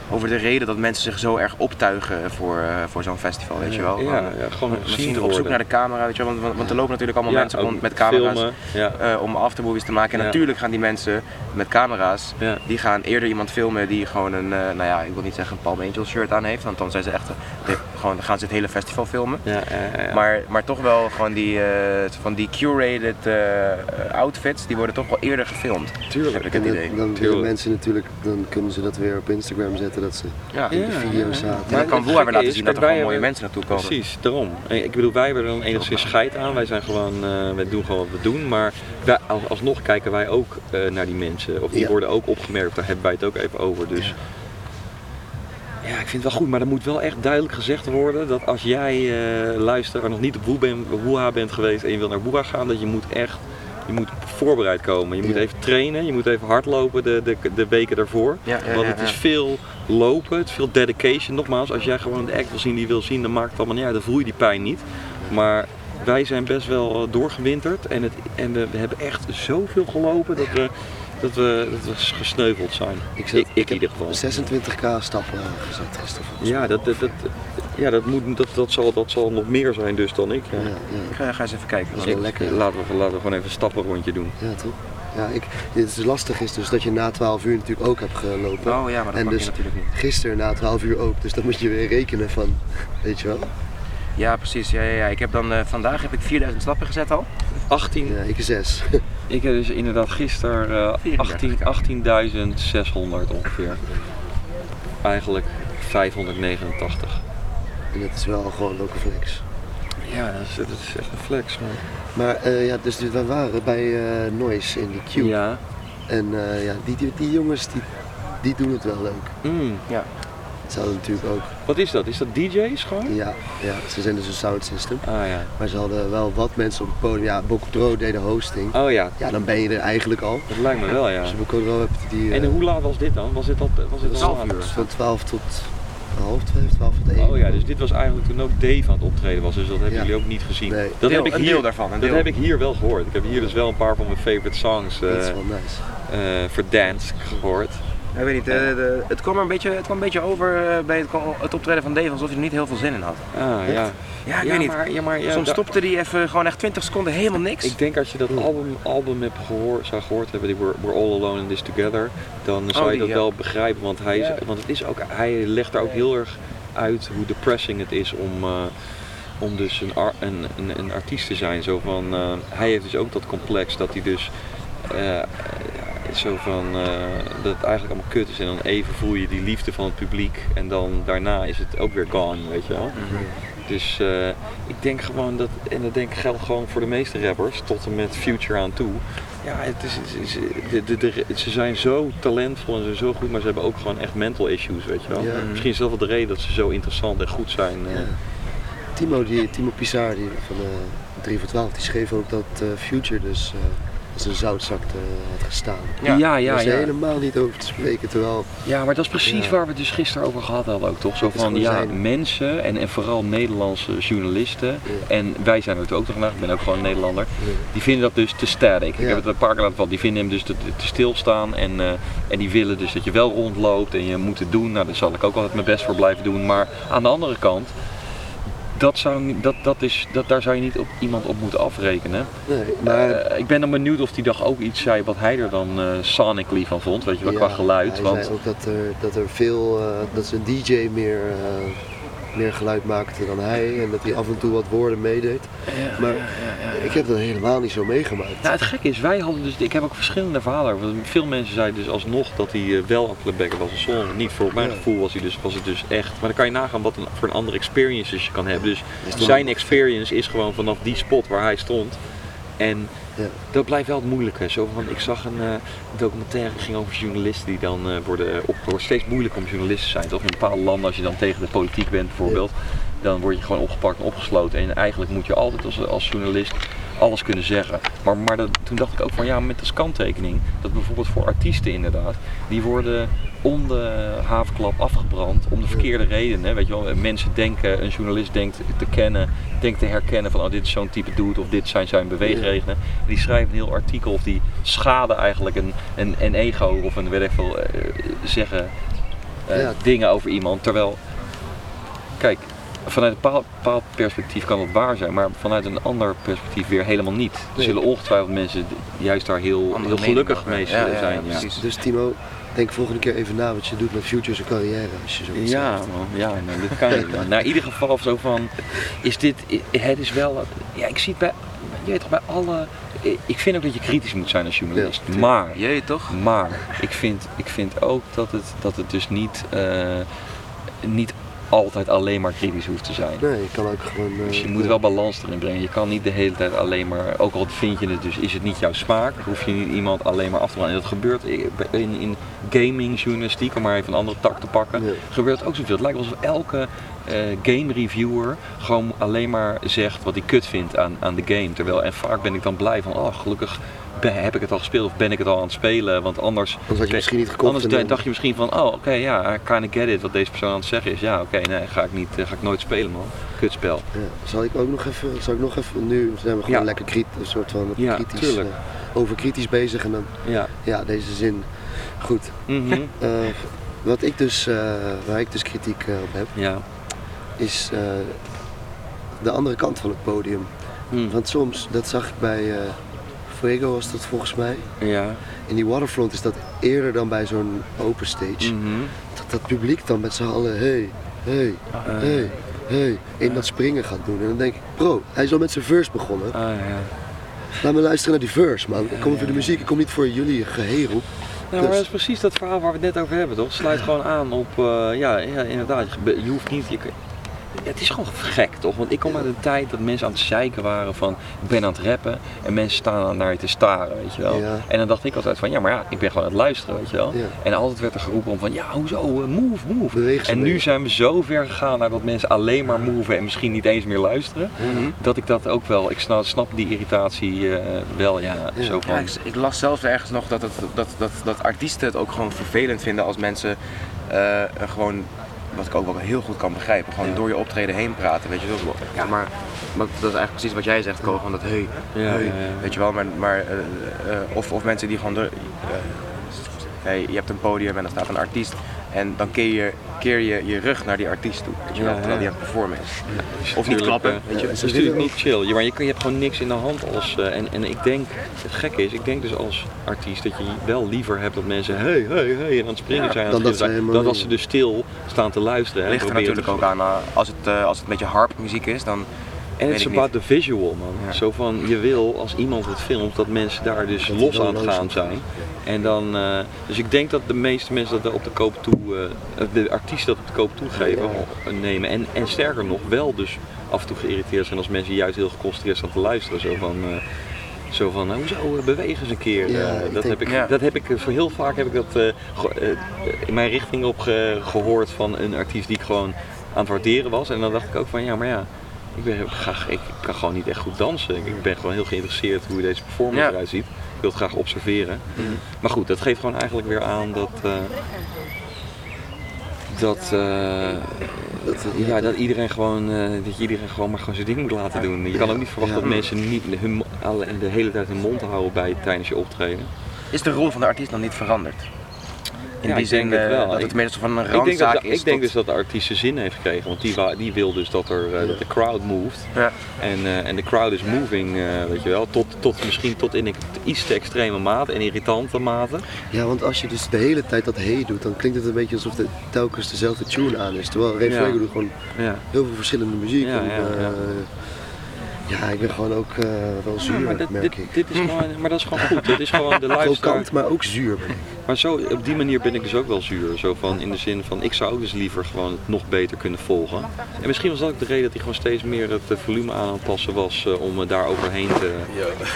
over de reden dat mensen zich zo erg optuigen voor, eh, voor zo'n festival, weet je wel. ja, ja, gewoon gezien Misschien te op zoek naar de camera, weet je wel. Want, want, want er lopen natuurlijk allemaal Ja, mensen rond met camera's filmen, ja. eh, om aftermovies te maken. En Ja. natuurlijk gaan die mensen met camera's, Ja. die gaan eerder iemand filmen die gewoon een, eh, nou ja, ik wil niet zeggen een Palm Angels shirt aan heeft. Want dan zijn ze echt, eh, gewoon, dan gaan ze het hele festival filmen. Ja, ja, ja. Maar, maar toch wel gewoon die, eh, van die curated eh, outfits, die worden toch wel eerder gefilmd. Tuurlijk. Heb ik het idee. dan willen Tuurlijk. mensen natuurlijk, dan kunnen ze dat weer op Instagram zetten dat ze Ja. in de video zaten. En Maar dan kan Woeha weer laten zien dat er gewoon mooie mensen naartoe komen. Precies, daarom. En Ik bedoel, wij hebben er dan enigszins scheid aan. Wij zijn gewoon, eh wij doen gewoon wat we doen. Maar wij, alsnog kijken wij ook eh, naar die mensen. Of die Ja. worden ook opgemerkt. Daar hebben wij het ook even over. Dus ja. ik vind het wel goed. Maar er moet wel echt duidelijk gezegd worden dat als jij eh luisteraar nog niet op Woeha bent geweest en je wil naar Woeha gaan, dat je moet echt je moet voorbereid komen. Je moet even trainen, je moet even hardlopen de, de, de weken daarvoor. Ja, ja, Want het is veel lopen, het is veel dedication. Nogmaals, als jij gewoon de act wil zien die je wil zien, dan maakt het allemaal niet uit. Dan voel je die pijn niet. Maar wij zijn best wel eh, doorgewinterd en, het, en we, we hebben echt zoveel gelopen dat we, dat we, dat we gesneuveld zijn. Ik, Ik, ik in ieder geval. 26k stappen gezet gisteren. Ja, dat, dat, dat, ja dat, moet, dat, dat, zal, dat zal nog meer zijn dus dan ik. Ja. Ja, ga, ga eens even kijken. Dat is wel lekker. Laten, we, laten we gewoon even een stappenrondje doen. Ja, toch? Ja, ik, het is lastig is dus dat je na 12 uur natuurlijk ook hebt gelopen. Oh ja, maar dat en mag dus je natuurlijk niet. gisteren na 12 uur ook. Dus dan moet je weer rekenen van, weet je wel? Ja, precies. Ja, ja, ja. Ik heb dan, eh, vandaag heb ik 4000 stappen gezet al. 18, Ja, ik 6. ik heb dus inderdaad gisteren eh, 34. 18 18.600 ongeveer. Eigenlijk 589. en dat is wel gewoon local flex. Ja, dat is, dat is echt een flex man. Maar eh, ja, dus wij waren bij eh, Noise in die queue. Ja. En eh, ja, die, die, die jongens die, die doen het wel leuk. Mm. Ja. Ze hadden natuurlijk ook, Wat is dat? Is dat DJ's gewoon? ja, ja, ze zijn dus een sound system. Ah ja. Maar ze hadden wel wat mensen op het podium. Ja, Bocodro deed de hosting. Oh ja, Ja, dan ben je er eigenlijk al. dat lijkt me wel ja. Dus Bocodro heb je die... eh, En hoe laat was dit dan? Was dit al, was dit al Twaalf uur. Van 12 tot half 2, 12 tot 1. Oh ja, dus dit was eigenlijk toen ook Dave aan het optreden was, dus dat hebben Ja. jullie ook niet gezien. Nee. Dat Deel- heb ik een hier, deel daarvan, een dat deel. heb ik hier wel gehoord. Ik heb hier dus wel een paar van mijn favorite songs Dat is eh wel nice. eh, voor dance gehoord. Ik weet niet, eh, de, het, kwam een beetje, het kwam een beetje over eh, bij het, het optreden van Dave alsof hij er niet heel veel zin in had. Ah ja. Ja, ik weet niet. Maar, ja, maar, ja, Soms stopte hij even gewoon echt 20 seconden helemaal niks. Ik denk als je dat album, album hebt gehoord, zou gehoord hebben, die We're, All Alone in This Together, dan zou je die, dat wel begrijpen. Want, hij, want het is ook, hij legt daar ook heel erg uit hoe depressing het is om, eh, om dus een, ar- een, een, een artiest te zijn. Zo van, hij heeft dus ook dat complex dat hij dus zo van eh, dat het eigenlijk allemaal kut is en dan even voel je die liefde van het publiek en dan daarna is het ook weer gone, weet je wel. Dus eh, ik denk gewoon dat, en dat denk ik geldt gewoon voor de meeste rappers, tot en met Future aan toe. Ja, het is, het is- de, de, de- ze zijn zo talentvol en ze zijn zo goed, maar ze hebben ook gewoon echt mental issues, weet je wel. Ja. Misschien is dat wel de reden dat ze zo interessant en goed zijn. eh. Ja. Timo, die, Timo Pizar die van eh 3 voor 12, die schreef ook dat eh, Future dus eh als een zoutzak eh, had gestaan. Ja, ja, Daar ja, is ja. helemaal niet over te spreken, terwijl Ja, maar dat is precies Ja. waar we het dus gisteren over gehad hadden ook, toch? Zo Het is van, ja, zijn- mensen en, en vooral Nederlandse journalisten, Ja. en wij zijn er natuurlijk ook nog vandaag, ik ben ook gewoon een Nederlander, die vinden dat dus te static. Ik heb het een paar keer laten vallen, die vinden hem dus te, te stilstaan en, eh, en die willen dus dat je wel rondloopt en je moet het doen. Nou, daar zal ik ook altijd mijn best voor blijven doen. Maar aan de andere kant, dat zou, dat, dat is, dat, daar zou je niet op iemand op moeten afrekenen. nee, maar Eh, ik ben dan benieuwd of die dag ook iets zei wat hij er dan eh sonically van vond, weet je wel, ja, qua geluid. Hij want, zei ook dat er, dat er veel, eh, dat ze een DJ meer, meer geluid maakte dan hij en dat hij af en toe wat woorden meedeed. Maar ik heb dat helemaal niet zo meegemaakt. Nou, het gekke is, wij hadden dus, ik heb ook verschillende verhalen over. Veel mensen zeiden dus alsnog dat hij eh, wel een clubbacker was en sommigen niet. Voor mijn Ja. gevoel was, hij dus, was het dus echt. Maar dan kan je nagaan wat een, voor een andere experiences je kan hebben. Dus zijn experience is gewoon vanaf die spot waar hij stond. En Ja. dat blijft wel het moeilijke. Zo van, ik zag een eh, documentaire die ging over journalisten die dan eh, worden opgehoord. Het wordt steeds moeilijker om journalist te zijn. Toch in bepaalde landen, als je dan tegen de politiek bent bijvoorbeeld, dan word je gewoon opgepakt en opgesloten. En eigenlijk moet je altijd als, als journalist alles kunnen zeggen. Maar, maar dat, toen dacht ik ook van ja, met als kanttekening, dat bijvoorbeeld voor artiesten inderdaad, die worden om de havenklap afgebrand om de verkeerde redenen. Weet je wel, mensen denken, een journalist denkt te kennen, denkt te herkennen van oh, dit is zo'n type dude of dit zijn zijn beweegredenen. En die schrijven een heel artikel of die schaden eigenlijk een, een, een ego of een weet ik veel, eh, zeggen eh, Ja. dingen over iemand. Terwijl, kijk, vanuit een bepaald, bepaald perspectief kan dat waar zijn, maar vanuit een ander perspectief weer helemaal niet. Er zullen ongetwijfeld mensen juist daar heel, heel gelukkig mee Ja, zijn. Ja, precies. Dus Timo, denk volgende keer even na wat je doet met Future's carrière. Als je zo Ja, man, ja, nou, dit kan niet. man. Nou, in ieder geval zo van, is dit, het is wel, ja, ik zie het bij, je weet toch, bij alle, ik vind ook dat je kritisch moet zijn als journalist, Ja, maar, Jee, toch? maar, ik vind, ik vind ook dat het, dat het dus niet, eh, niet altijd alleen maar kritisch hoeft te zijn. Nee, je kan ook gewoon... eh, Dus je moet wel balans erin brengen. Je kan niet de hele tijd alleen maar, ook al vind je het dus, is het niet jouw smaak, hoef je niet iemand alleen maar af te branden. En dat gebeurt in, in gaming journalistiek, om maar even een andere tak te pakken, gebeurt ook zoveel. Het lijkt alsof elke eh, game reviewer gewoon alleen maar zegt wat hij kut vindt aan, aan de game. Terwijl, en vaak ben ik dan blij van, oh gelukkig heb ik het al gespeeld of ben ik het al aan het spelen. Want anders, Anders had je misschien niet gekocht. anders dacht je misschien van, oh oké, ja, I kinda get it wat deze persoon aan het zeggen is. Ja, oké, nee, ga ik, niet, eh, ga ik nooit spelen man. Kutspel. Ja. Zal ik ook nog even, zal ik nog even, nu zijn we gewoon Ja. lekker kritisch, een soort van Ja, kritisch, tuurlijk. eh, over kritisch bezig en dan, Ja. ja, deze zin. Goed, Mhm. eh, wat ik dus, waar ik dus kritiek op heb, Ja. is de andere kant van het podium. Mm. Want soms, dat zag ik bij Fuego was dat volgens mij. Ja. In die waterfront is dat eerder dan bij zo'n open stage. Mhm. Dat dat publiek dan met z'n allen, hey, hey, hey, hey, in dat springen gaat doen. En dan denk ik, bro, hij is al met zijn verse begonnen. Ah, ja. Laat me luisteren naar die verse, man. Ik kom voor de muziek, ik kom niet voor jullie geherel. Nou, maar dat is precies dat verhaal waar we het net over hebben, toch? Sluit gewoon aan op, eh, ja, ja, inderdaad. Je, hoeft niet, je, ja, het is gewoon gek, toch? Want ik kom uit een tijd dat mensen aan het zeiken waren van, ik ben aan het rappen en mensen staan naar je te staren, weet je wel. Ja. En dan dacht ik altijd van, ja, maar ja, ik ben gewoon aan het luisteren, weet je wel. Ja. En altijd werd er geroepen om van, ja, hoezo, eh, move, move. Beweeg En nu mee. zijn we zo ver gegaan naar dat mensen alleen maar moven en misschien niet eens meer luisteren. Mhm. Dat ik dat ook wel, ik snap, snap die irritatie eh, wel, ja, Ja. zo van. Ja, ik, ik las zelfs ergens nog dat, het, dat, dat, dat artiesten het ook gewoon vervelend vinden als mensen eh, gewoon, wat ik ook wel heel goed kan begrijpen, gewoon Ja. door je optreden heen praten, weet je wel. Ja, maar, maar dat is eigenlijk precies wat jij zegt, Ko, van dat hey, Ja, hey, ja, ja. weet je wel, maar, maar eh, eh, of, of mensen die gewoon, door, eh, hey, je hebt een podium en dan staat een artiest en dan keer je, keer je je rug naar die artiest toe, weet je wel, terwijl die aan het performen is. Of niet klappen, eh, weet je. Het is natuurlijk niet chill. Ja, maar je, kan- je hebt gewoon niks in de hand als. eh, en, en ik denk, het gekke is, ik denk dus als artiest dat je wel liever hebt dat mensen hey, hey, hey en aan het springen Ja, zijn. aan dan dat ze zijn, dan dat ze dus stil staan te luisteren. Het ligt er natuurlijk ook aan, eh, als het, eh, als het een beetje harpmuziek is, dan En het is about the visual man. Ja. Zo van je wil als iemand het filmt dat mensen daar dus Dat los aan het gaan zijn. En dan, eh, dus ik denk dat de meeste mensen dat op de koop toe, eh, de artiesten dat op de koop toegeven, eh, nemen. En, en sterker nog, wel dus af en toe geïrriteerd zijn als mensen juist heel geconcentreerd staan te luisteren. Zo van, zo van nou, hoezo, beweeg eens een keer. Ja, dat, denk- heb ik, Ja. dat heb ik voor heel vaak heb ik dat in mijn richting op ge- gehoord van een artiest die ik gewoon aan het waarderen was. En dan dacht ik ook van ja, maar ja, ik, ben, graag, ik kan gewoon niet echt goed dansen. Ik, ik ben gewoon heel geïnteresseerd hoe deze performance Ja. eruit ziet. Ik wil het graag observeren. Maar goed, dat geeft gewoon eigenlijk weer aan dat. eh, dat, eh, Dat, ja, dat iedereen gewoon, eh, dat je iedereen gewoon maar gewoon zijn ding moet laten doen. Je kan ook niet verwachten Ja. dat mensen niet hun, de hele tijd hun mond houden bij tijdens je optreden. Is de rol van de artiest dan niet veranderd? In Ja, die ik denk zin het eh, wel. dat Ik- het meestal van een Ik denk, randzaak dat, is ik denk tot- dus dat de artiest zijn zin heeft gekregen, want die, wa- die wil dus dat, er, eh, dat de crowd moved. Ja. En, eh, en de crowd is moving, eh, weet je wel, tot, tot misschien tot in een iets te extreme mate en irritante mate. Ja, want als je dus de hele tijd dat hey doet, dan klinkt het een beetje alsof het telkens dezelfde tune aan is. Terwijl Ray Ja. Fuego doet gewoon Ja. heel veel verschillende muziek. Ja, en, ja, ja. eh, ja, ik ben gewoon ook eh, wel zuur, maar, dit, merk dit, ik. dit is gewoon, maar dat is gewoon goed. Dat is gewoon de. Krokant, maar ook zuur ben ik. Maar zo, op die manier ben ik dus ook wel zuur. Zo van, in de zin van, ik zou ook dus liever gewoon het nog beter kunnen volgen. En misschien was dat ook de reden dat hij gewoon steeds meer het eh, volume aan het passen was eh, om eh, daar overheen te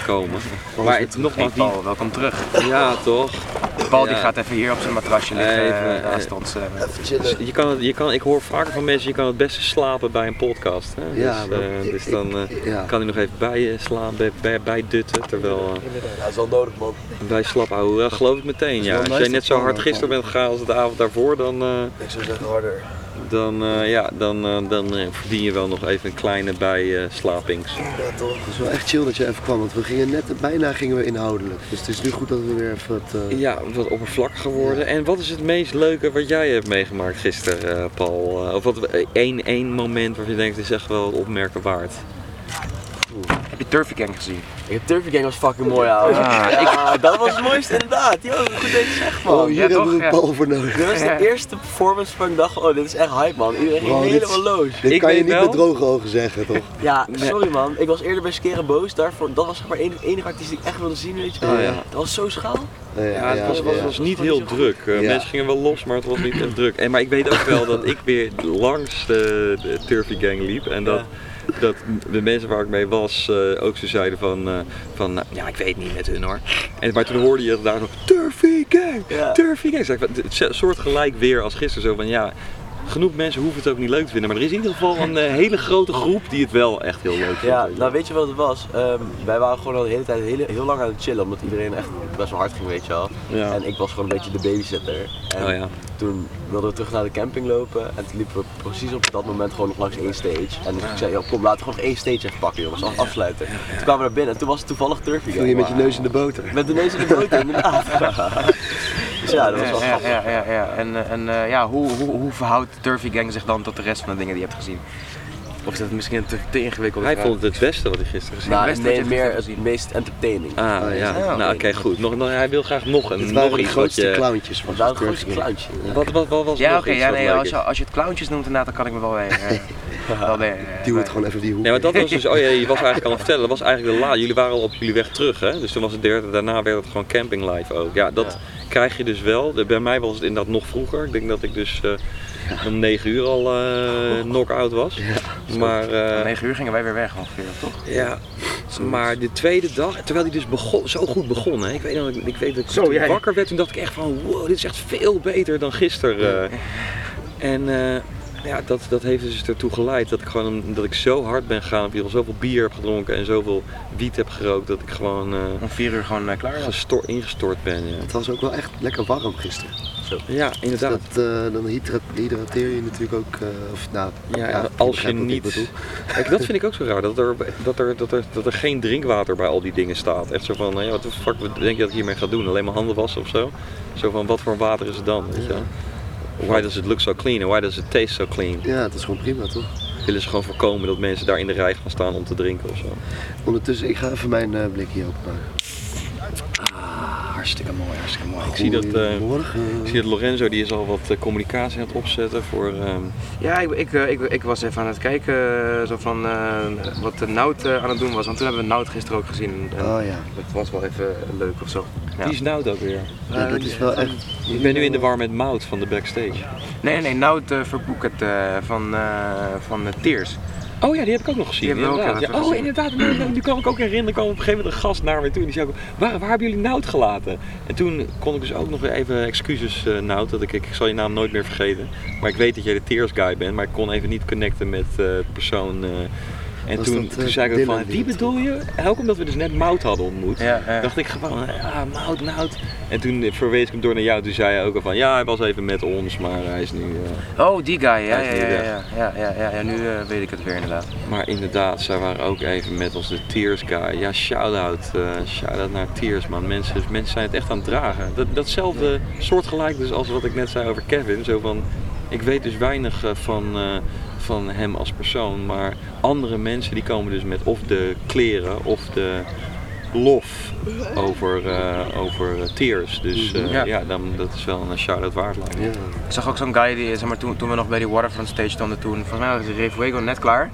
komen. Maar het, Hey nogmaals, die, Paul, welkom terug. ja toch. Paul die Ja. gaat even hier op zijn matrasje liggen Even, naast ons. Even chillen. Je kan het, je kan, ik hoor vaker van mensen, je kan het beste slapen bij een podcast. Hè? Ja, dus, maar eh, ik- dus dan ik- ja. kan hij nog even bij je slaan, bij, bij, bij dutten, terwijl eh, Dat is wel nodig, man. bij slap houden, geloof ik meteen. Ja. Als jij net zo hard dat gisteren bent gegaan als de avond daarvoor, dan... eh, Ik zou zeggen harder. dan, eh, ja, dan, eh, dan eh, verdien je wel nog even een kleine bijslapings. Ja, toch? Het is wel echt chill dat je even kwam, want we gingen net, bijna gingen we inhoudelijk. Dus het is nu goed dat we weer even wat... eh, ja, wat oppervlakkig geworden. En wat is het meest leuke wat jij hebt meegemaakt gisteren, eh, Paul? Eh, of wat één, één moment waarvan je denkt, dit is echt wel het opmerken waard. Heb je Turfy Gang gezien? Ik heb Turfy Gang was fucking mooi ouwe. ja, dat was het mooiste inderdaad. Yo, goed dat je zegt man. Oh, hier ja, hebben toch? we Ja. een Paul voor nodig. Dit was de eerste performance van ik dacht, oh dit is echt hype man. Iedereen ging helemaal los. Dit Ik kan je niet wel- met droge ogen zeggen, toch? Ja, sorry man. Ik was eerder bij Skeren boos. Daarvoor, dat was zeg maar de enige artiest die ik echt wilde zien, weet je wel. Oh, ja. Dat was zo schaal. Ja, Ja, het was, was, ja. was niet Dat heel was niet zo druk. Eh, Ja. Mensen gingen wel los, maar het was niet echt druk. En, maar ik weet ook wel dat ik weer langs de, de Turfy Gang liep. En dat, dat de mensen waar ik mee was eh, ook zo zeiden van, eh, van nou, ja, ik weet niet met hun hoor. En, maar toen hoorde je daar nog Turfy Gang, Ja. Turfy Gang. Zeg, het soort gelijk weer als gisteren zo van ja... Genoeg mensen hoeven het ook niet leuk te vinden, maar er is in ieder geval een eh, hele grote groep die het wel echt heel leuk vindt. Ja, nou weet je wat het was? Ehm, wij waren gewoon al de hele tijd heel, heel lang aan het chillen, omdat iedereen echt best wel hard ging, weet je wel. Ja. En ik was gewoon een beetje de babysitter. En Oh ja. Toen wilden we terug naar de camping lopen en toen liepen we precies op dat moment gewoon nog langs één stage. En ik zei, joh, kom laten we gewoon nog één stage even pakken jongens, af, afsluiten. Toen kwamen we naar binnen en toen was het toevallig Turfy Viel je met je neus in de boter. Met de neus in de boter, inderdaad. dus ja, dat was wel ja, grappig. ja, ja, ja. En, eh, en eh, ja, hoe, hoe, hoe verhoudt Turfy Gang zich dan tot de rest van de dingen die je hebt gezien? Of is dat misschien een te, te ingewikkelde Hij vond het het beste wat hij gisteren gezien Nou, best nee, wat je meer het meest entertaining. Ah, Oh, ja. ja. Nou, oké, goed. Nog, nog, hij wil graag nog een Het nog de grootste je... clowntjes van Dat was het Turfy grootste. Wat, wat, wat was Ja, oké, ja, nee, als je, als je het clowntjes noemt inderdaad, dan kan ik me wel weer... eh, wel weer, eh, Duw het gewoon even die hoek. Nee, maar dat was dus, oh ja, je was eigenlijk al aan het vertellen, dat was eigenlijk de la, jullie waren al op jullie weg terug hè, dus toen was het derde, daarna werd het gewoon camping live ook. Ja, dat krijg je dus wel, De- bij mij was het inderdaad nog vroeger, ik denk dat ik dus eh, om 9 uur al eh knock-out was. maar, eh, Om 9 uur gingen wij weer weg ongeveer, toch? ja, maar de tweede dag, terwijl hij dus begon, zo goed begon, hè, ik weet nog, ik, ik weet dat ik jij. wakker werd, toen dacht ik echt van, wow, dit is echt veel beter dan gisteren. eh. En eh, ja, dat, dat heeft dus ertoe geleid dat ik gewoon dat ik zo hard ben gegaan, dat ik al zoveel bier heb gedronken en zoveel wiet heb gerookt, dat ik gewoon eh, Om 4 uur gewoon eh, klaar ingestort ben. Ja, Het was ook wel echt lekker warm gisteren. ja inderdaad. Dat, eh, dan hydra- hydrateer je natuurlijk ook, eh, of nou, Ja, ja, als je ik niet. dat vind ik ook zo raar, dat er, dat, er, dat, er, dat er geen drinkwater bij al die dingen staat. Echt zo van, nou ja, wat de fuck denk je dat ik hiermee ga doen? Alleen maar handen wassen of zo? Zo van, wat voor water is het dan? Weet je? Why does it look so clean and why does it taste so clean? Ja, het is gewoon prima toch? Willen ze gewoon voorkomen dat mensen daar in de rij gaan staan om te drinken of zo? Ondertussen, ik ga even mijn eh blikje openmaken. Hartstikke mooi, hartstikke mooi. Ik zie dat, eh, Goedemorgen. ik zie dat Lorenzo die is al wat eh, communicatie aan het opzetten voor... ehm, Ja, ik, ik, eh, ik, ik was even aan het kijken zo van eh, wat de Nout eh, aan het doen was. Want toen hebben we Nout gisteren ook gezien. En Oh ja. Dat was wel even leuk of zo. Ja. Wie is Nout ook weer? ja, dat is wel echt... Ik ben nu in de war met Mout van de backstage. Nee, nee, Nout uh, Verboeket eh, van, eh van Tears. Oh ja, die heb ik ook nog gezien. Die inderdaad. Ja, oh, gezien. inderdaad. Nu, kan ik ook herinneren, er kwam op een gegeven moment een gast naar me toe en die zei ook, waar, waar hebben jullie Nout gelaten? En toen kon ik dus ook nog weer even excuses uh, Nout, dat ik, ik zal je naam nooit meer vergeten. Maar ik weet dat jij de Tears guy bent, maar ik kon even niet connecten met uh, persoon. Uh, en toen, dat, toen eh, zei ik ook van, wie bedoel je? En ook omdat we dus net Mout hadden ontmoet, Ja, ja. dacht ik gewoon, ja, Mout, Mout. En toen verwees ik hem door naar jou, toen zei hij ook al van, ja, hij was even met ons, maar hij is nu... Uh, oh, die guy, ja, ja, ja, nu ja, ja, ja, ja, nu eh, weet ik het weer inderdaad. Maar inderdaad, zij waren ook even met ons de Tears guy. Ja, shout-out. eh, shout-out naar Tears, man. Mensen, mensen zijn het echt aan het dragen. Dat, datzelfde soortgelijk dus als wat ik net zei over Kevin. Zo van, ik weet dus weinig eh, van, eh, van hem als persoon. Maar andere mensen die komen dus met of de kleren of de lof over, eh, over Tears. Dus eh, Ja. ja, dan, dat is wel een shout-out waard. Ja. Ik zag ook zo'n guy, die, zeg maar, toen, toen we nog bij die Waterfront stage stonden toen, volgens mij was Fuego net klaar.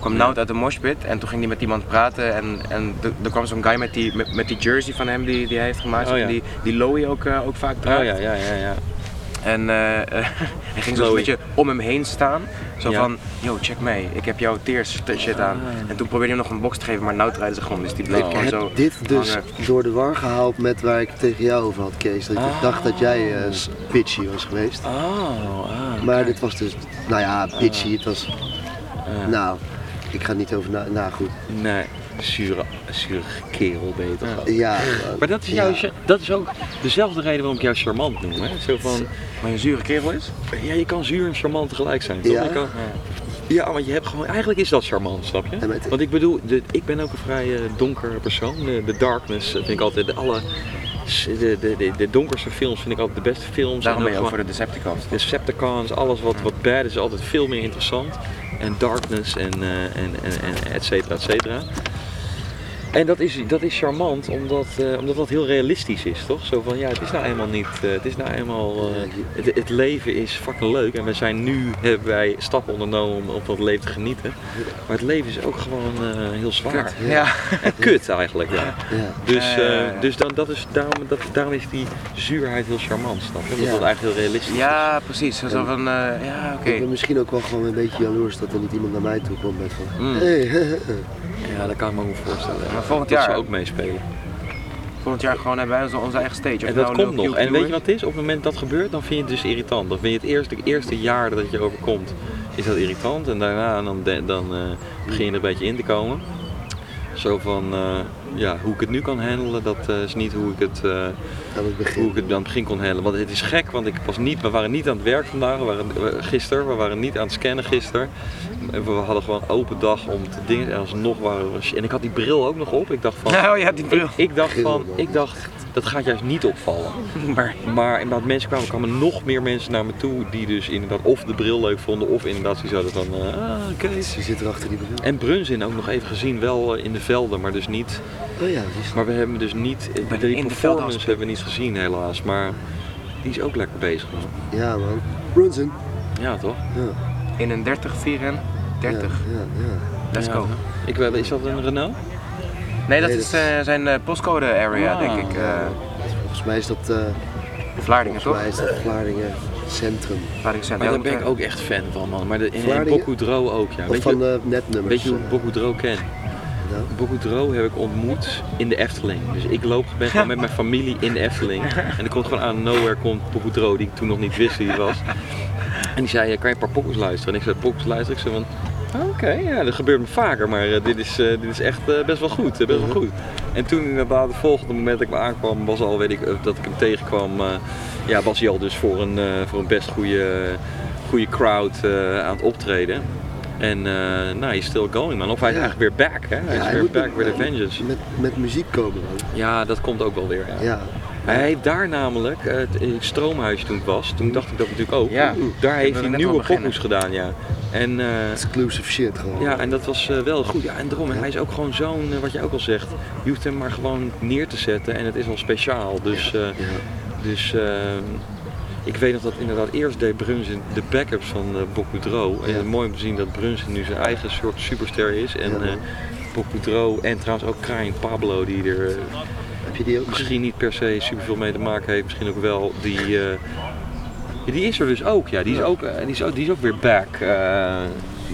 kwam Nout uit de moshpit en toen ging hij met iemand praten en, en er- er kwam zo'n guy met die, met, met die jersey van hem die, die hij heeft gemaakt, Oh ja. die, die Lowy ook, eh, ook vaak Oh draagt. ja, ja, ja, ja. En eh, eh, hij ging zo een beetje om hem heen staan. Zo van, yo, check mee, ik heb jouw tears shit aan. Ah. En toen probeerde hij hem nog een box te geven, maar Nout draaide zich gewoon. Dus die bleef Oh. gewoon zo dit dus door de war gehaald met waar ik tegen jou over had, Kees. Dat ik Ah. dacht dat jij eh, s- bitchy was geweest. Oh, ah. Maar dit was dus, nou ja, bitchy. Het was, nou, ik ga niet over na, nou goed. Nee, zure, zure kerel ben je toch ook. Ja, Maar dat is, ja. jouw, dat is ook dezelfde reden waarom ik jou charmant noem. Hè? Zo van, Maar een zure kerel is? ja, je kan zuur en charmant tegelijk zijn. Toch? Ja. Je kan, ja, want je hebt gewoon, eigenlijk is dat charmant, snap je? Want ik bedoel, de, ik ben ook een vrij eh, donker persoon. De, de darkness vind ik altijd de alle, de, de, de, de donkerste films vind ik altijd de beste films. Daarom En ben je ook voor de Decepticons. de Decepticons, alles wat, wat bad is, altijd veel meer interessant. En darkness en, eh, en, en, en et cetera, et cetera. En dat is, dat is charmant, omdat, eh, omdat dat heel realistisch is, toch? Zo van, ja, het is nou eenmaal niet, eh, het is nou eenmaal, eh, het, het leven is fucking leuk. En we zijn nu, hebben wij stappen ondernomen om op dat leven te genieten. Maar het leven is ook gewoon eh, heel zwaar. Kut. Ja. En kut eigenlijk, ja. ja. Dus, dus dan, dat is, daarom, dat, daarom is die zuurheid heel charmant, snap je? Omdat Ja. dat eigenlijk heel realistisch is. Ja, precies. Zo van, eh, ja, oké. Ik ben misschien ook wel gewoon een beetje jaloers dat er niet iemand naar mij toe komt met van, Mm. hey, Ja, dat kan ik me ook voorstellen. Maar volgend dat jaar- zou ook meespelen. Volgend jaar gewoon hebben wij onze, onze eigen stage. Of En dat nou komt nog. En weet je wat het is? Op het moment dat gebeurt, dan vind je het dus irritant. Dan vind je het eerste, eerste jaar dat het je overkomt, is dat irritant. En daarna dan, dan eh, begin je er een beetje in te komen. Zo van, eh, ja, hoe ik het nu kan handelen, dat eh, is niet hoe ik het, eh, aan het begin. hoe ik het aan het begin kon handelen. Want het is gek, want ik was niet, we waren niet aan het werk vandaag, we waren, we- gisteren, we waren niet aan het scannen gisteren. En We hadden gewoon open dag om te dingen en alsnog waren we... En ik had die bril ook nog op. Ik dacht van... Nou, ja, die bril. Ik dacht Geel, van, man. ik dacht, dat gaat juist niet opvallen. Maar Maar inderdaad, mensen kwamen, kwamen nog meer mensen naar me toe die dus inderdaad of de bril leuk vonden of inderdaad die zouden van, eh, ah, Kees. Ze zit er achter die bril. En Brunzin ook nog even gezien, wel eh, in de velden, maar dus niet, Oh ja, die is maar we hebben dus niet, die de velden performance als- hebben we niet gezien helaas, maar die is ook lekker bezig. man. Ja man. Brunson. Ja toch? Ja, in een 30 4 en 30. Ja, ja, ja. Let's Ja. go. Ik, weet- is dat een Renault? Nee, dat Nee, is dat is- eh, zijn eh, postcode area, Ah. denk ik. eh Volgens mij is dat, eh Vlaardingen, volgens toch? mij is dat Vlaardingen Centrum. Vlaardingen zijn Maar ja, daar ben ik ook echt fan van man. Maar de, in, in Vlaardingen? Bocudro ook ja. Of Weet van je, eh, netnummers. weet je hoe ik Bocudro ken? nou? Bocudro heb ik ontmoet in de Efteling. Dus ik loop ben gewoon met mijn familie in de Efteling. En er komt gewoon aan nowhere komt Bocudro, die ik toen nog niet wist wie hij was. En die zei, kan je een paar pokkels luisteren? En ik zei, pokkels luisteren? Ik zei van, "Ah, oké, ja, dat gebeurt me vaker, maar eh, dit, is, eh, dit is echt eh, best wel goed, best wel goed. En toen inderdaad, het volgende moment dat ik me aankwam, was al, weet ik, dat ik hem tegenkwam, ja, was hij al dus voor een, voor een best goede, goede crowd aan het optreden. En nou, hij is still going man. Of hij is Ja. eigenlijk weer back, hè? Hij Ja, is hij weer back met- with a vengeance. Met, met muziek komen dan. Ja, dat komt ook wel weer. Ja. Ja. Hij heeft daar namelijk, eh, het het stroomhuis toen ik was, toen dacht ik dat natuurlijk ook. Ja. Daar heeft hij nieuwe pokoes gedaan, ja. En, eh, Exclusive shit gewoon. ja, en dat was eh, wel goed. Ja, en daarom, en hij is ook gewoon zo'n, wat je ook al zegt, je hoeft hem maar gewoon neer te zetten en het is al speciaal. Dus, eh, dus eh, ik weet nog dat inderdaad eerst deed Brunsen de backups van uh, Bob Boudreau. En mooi om te zien dat Brunsen nu zijn eigen soort superster is. En Ja. eh Bob Boudreau en trouwens ook Krain Pablo die er Heb je die ook gezien? misschien niet per se superveel mee te maken heeft, misschien ook wel. Die, eh, die is er dus ook, ja. Die is, ook, eh, die is, ook, die is ook weer back. eh,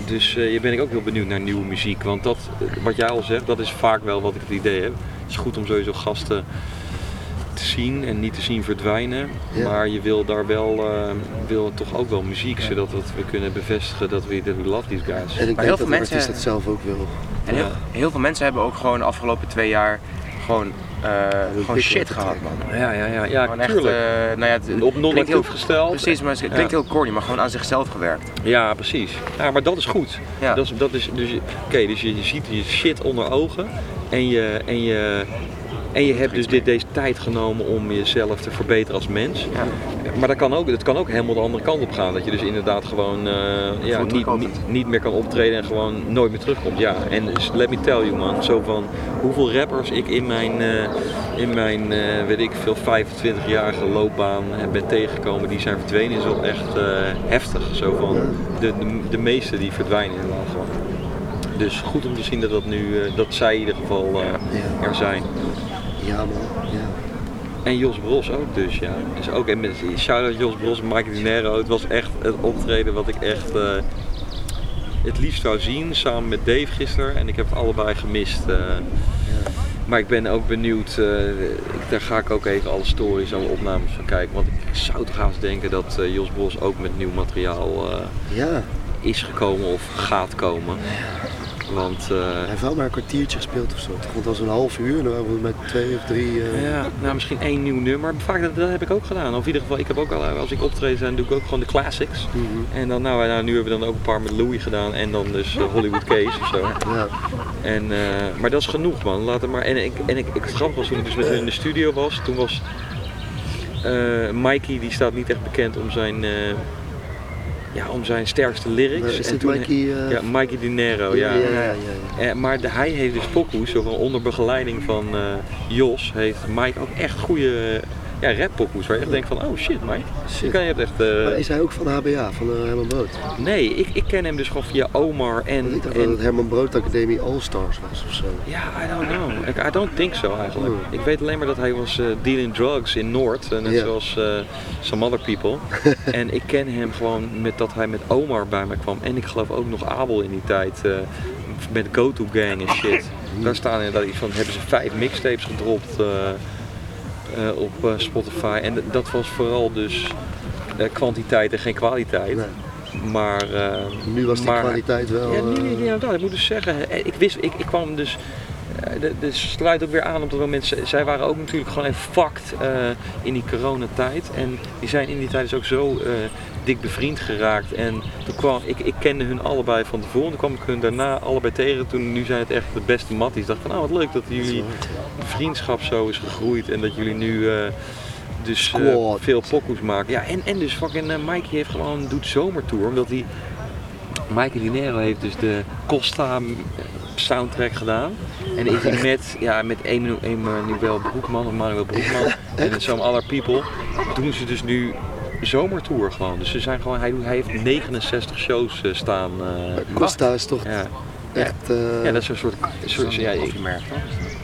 dus eh, je ben ik ook heel benieuwd naar nieuwe muziek. Want dat, wat jij al zegt, dat is vaak wel wat ik het idee heb. Het is goed om sowieso gasten te zien en niet te zien verdwijnen. Ja. Maar je wil daar wel, eh, wil toch ook wel muziek, zodat dat we kunnen bevestigen dat we, dat we love these guys. En ik Maar denk heel dat veel de mensen- artiest dat zelf ook wil. En heel, heel veel mensen hebben ook gewoon de afgelopen twee jaar gewoon, eh, gewoon shit gehad, man. Ja, ja, ja, ja Gewoon echt, eh, nou ja, het Op non-actief heel- gesteld. Precies, maar het klinkt Ja. heel corny, maar gewoon aan zichzelf gewerkt. Ja, precies. Ja, maar dat is goed. Ja. Dat is, dat is, dus, Oké, dus je, je ziet je shit onder ogen en je, en je, en je hebt dus dit, deze tijd genomen om jezelf te verbeteren als mens. Ja. Maar dat kan, ook, dat kan ook helemaal de andere kant op gaan. Dat je dus inderdaad gewoon eh, ja, niet, niet, niet meer kan optreden en gewoon nooit meer terugkomt. Ja, en let me tell you man, zo van hoeveel rappers ik in mijn, eh, in mijn eh, weet ik veel, 25-jarige loopbaan heb ben tegengekomen, die zijn verdwenen, is wel echt heftig. Zo van, de, de, de meeste die verdwijnen helemaal gewoon. Dus goed om te zien dat, dat, nu, dat zij in ieder geval er zijn. Ja man, ja. En Jos Bros ook dus, ja. Dus ook, en met shout-out Jos Bros, Mike Dinero. Het was echt het optreden wat ik echt eh, het liefst zou zien, samen met Dave gisteren. En ik heb het allebei gemist. eh. Maar ik ben ook benieuwd, eh, daar ga ik ook even alle stories, alle opnames van kijken. Want ik zou toch haast denken dat Jos Bros ook met nieuw materiaal Ja, is gekomen of gaat komen. Want eh, hij heeft wel maar een kwartiertje gespeeld of zo. Dat was een half uur dan waren we met twee of drie. eh, Ja, nou misschien één nieuw nummer. Vaak dat, dat heb ik ook gedaan. Of in ieder geval, ik heb ook al, als ik optreed zijn, doe ik ook gewoon de classics. mhm. En dan, nou, nou, nu hebben we dan ook een paar met Louis gedaan en dan dus eh, Hollywood Case of zo. ja. En, eh, maar dat is genoeg man, laat het maar. En ik, en ik, ik het grappige was toen ik dus met hun in de studio was, toen was eh Mikey, die staat niet echt bekend om zijn, eh, ja, om zijn sterkste lyrics. Is En toen- Mikey? eh, Ja, Mikey Dinero, ja. ja, ja, ja, ja. Eh, maar de, hij heeft dus pokoes, onder begeleiding van eh, Jos, heeft Mike ook echt goede ja, rap pokoes. Waar je echt denkt van, oh shit Shit. je hebt echt... eh, Maar is hij ook van HBA, van eh, Herman Brood? Nee, ik, ik ken hem dus gewoon via Omar en... Ik dacht dat en het Herman Brood Academie All Stars was of zo. ja, I don't know. Ik- I don't think so eigenlijk. Hmm. Ik weet alleen maar dat hij was eh dealing drugs in Noord, net zoals some other people. en ik ken hem gewoon met dat hij met Omar bij me kwam. En ik geloof ook nog Abel in die tijd. met Go To Gang en shit. Daar staan inderdaad iets van, hebben ze vijf mixtapes gedropt eh, op eh, Spotify. En dat was vooral dus eh, kwantiteit en geen kwaliteit. Nee. Maar, Nu was die maar- kwaliteit wel. ja, inderdaad. Ik moet dus zeggen, ik wist, ik, ik kwam dus, eh, dus sluit ook weer aan op dat moment. Zij- Zij waren ook natuurlijk gewoon even fucked eh, in die coronatijd. En die zijn in die tijd dus ook zo eh, dik bevriend geraakt. En toen kwam, ik, ik kende hun allebei van tevoren. Toen kwam ik hun daarna allebei tegen. Toen, nu zijn het echt de beste matties. Ik dacht van, nou wat leuk dat jullie vriendschap zo is gegroeid. En dat jullie nu... eh, dus veel pokoes maken. Ja, en, en dus fucking Mikey heeft gewoon doet zomertour. Omdat hij Mikey Dinero heeft dus de Costa soundtrack gedaan. En is hij met, ja, met Emmanuel Broekman of Manuel Broekman en Some Other People doen ze dus nu zomertour gewoon. Dus ze zijn gewoon, hij, doet, hij heeft 69 shows eh, staan. eh, Costa is toch ja. echt. eh, ja, dat is een soort, een soort ja, ik- toch?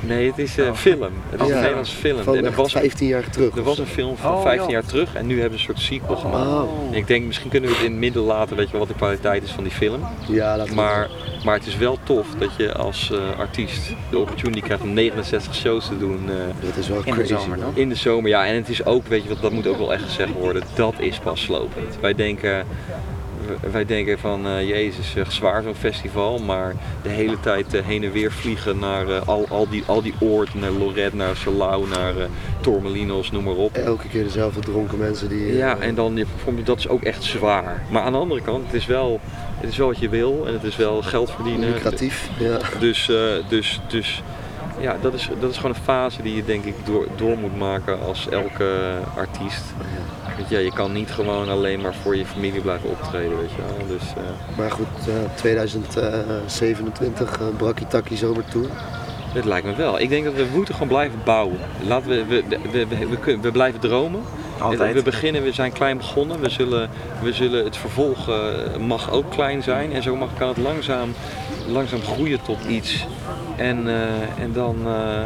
Nee, het is eh, film. Het is Ja. een Nederlandse film. van en er was, 15 jaar terug. er was een film van Oh, 15 ja. jaar terug en nu hebben ze een soort sequel gemaakt. Oh. En ik denk, misschien kunnen we het in het midden laten, weet je wat de kwaliteit is van die film. Ja, laat Maar, maar het is wel tof dat je als eh, artiest de opportunity krijgt om 69 shows te doen eh, Dat is wel In de crazy. zomer, man. toch? in de zomer. Ja, en het is ook, weet je wat, dat moet ook wel echt gezegd worden, dat is pas slopend. Wij denken, wij denken van, eh, jezus, eh, zwaar zo'n festival, maar de hele tijd eh, heen en weer vliegen naar eh, al, al, die, al die oorten, naar Lorette, naar Salau, naar eh, Tormelinos, noem maar op. Elke keer dezelfde dronken mensen die. eh, Ja, en dan dat is ook echt zwaar. Maar aan de andere kant, het is wel, het is wel wat je wil en het is wel geld verdienen. Lucratief. Ja. Dus, eh, dus, dus ja, dat is, dat is gewoon een fase die je denk ik door, door moet maken als elke artiest. Ja, je kan niet gewoon alleen maar voor je familie blijven optreden, weet je wel. Dus, eh, Maar goed, eh, 2027 uh, Brakkie Takkie Zomertour. dit lijkt me wel. Ik denk dat we moeten gewoon blijven bouwen. Laten we, we, we, we, we, we blijven dromen. Altijd. We beginnen, we zijn klein begonnen. We zullen, we zullen het vervolg eh, mag ook klein zijn. En zo mag, kan het langzaam, langzaam groeien tot iets. En, eh, en dan, eh,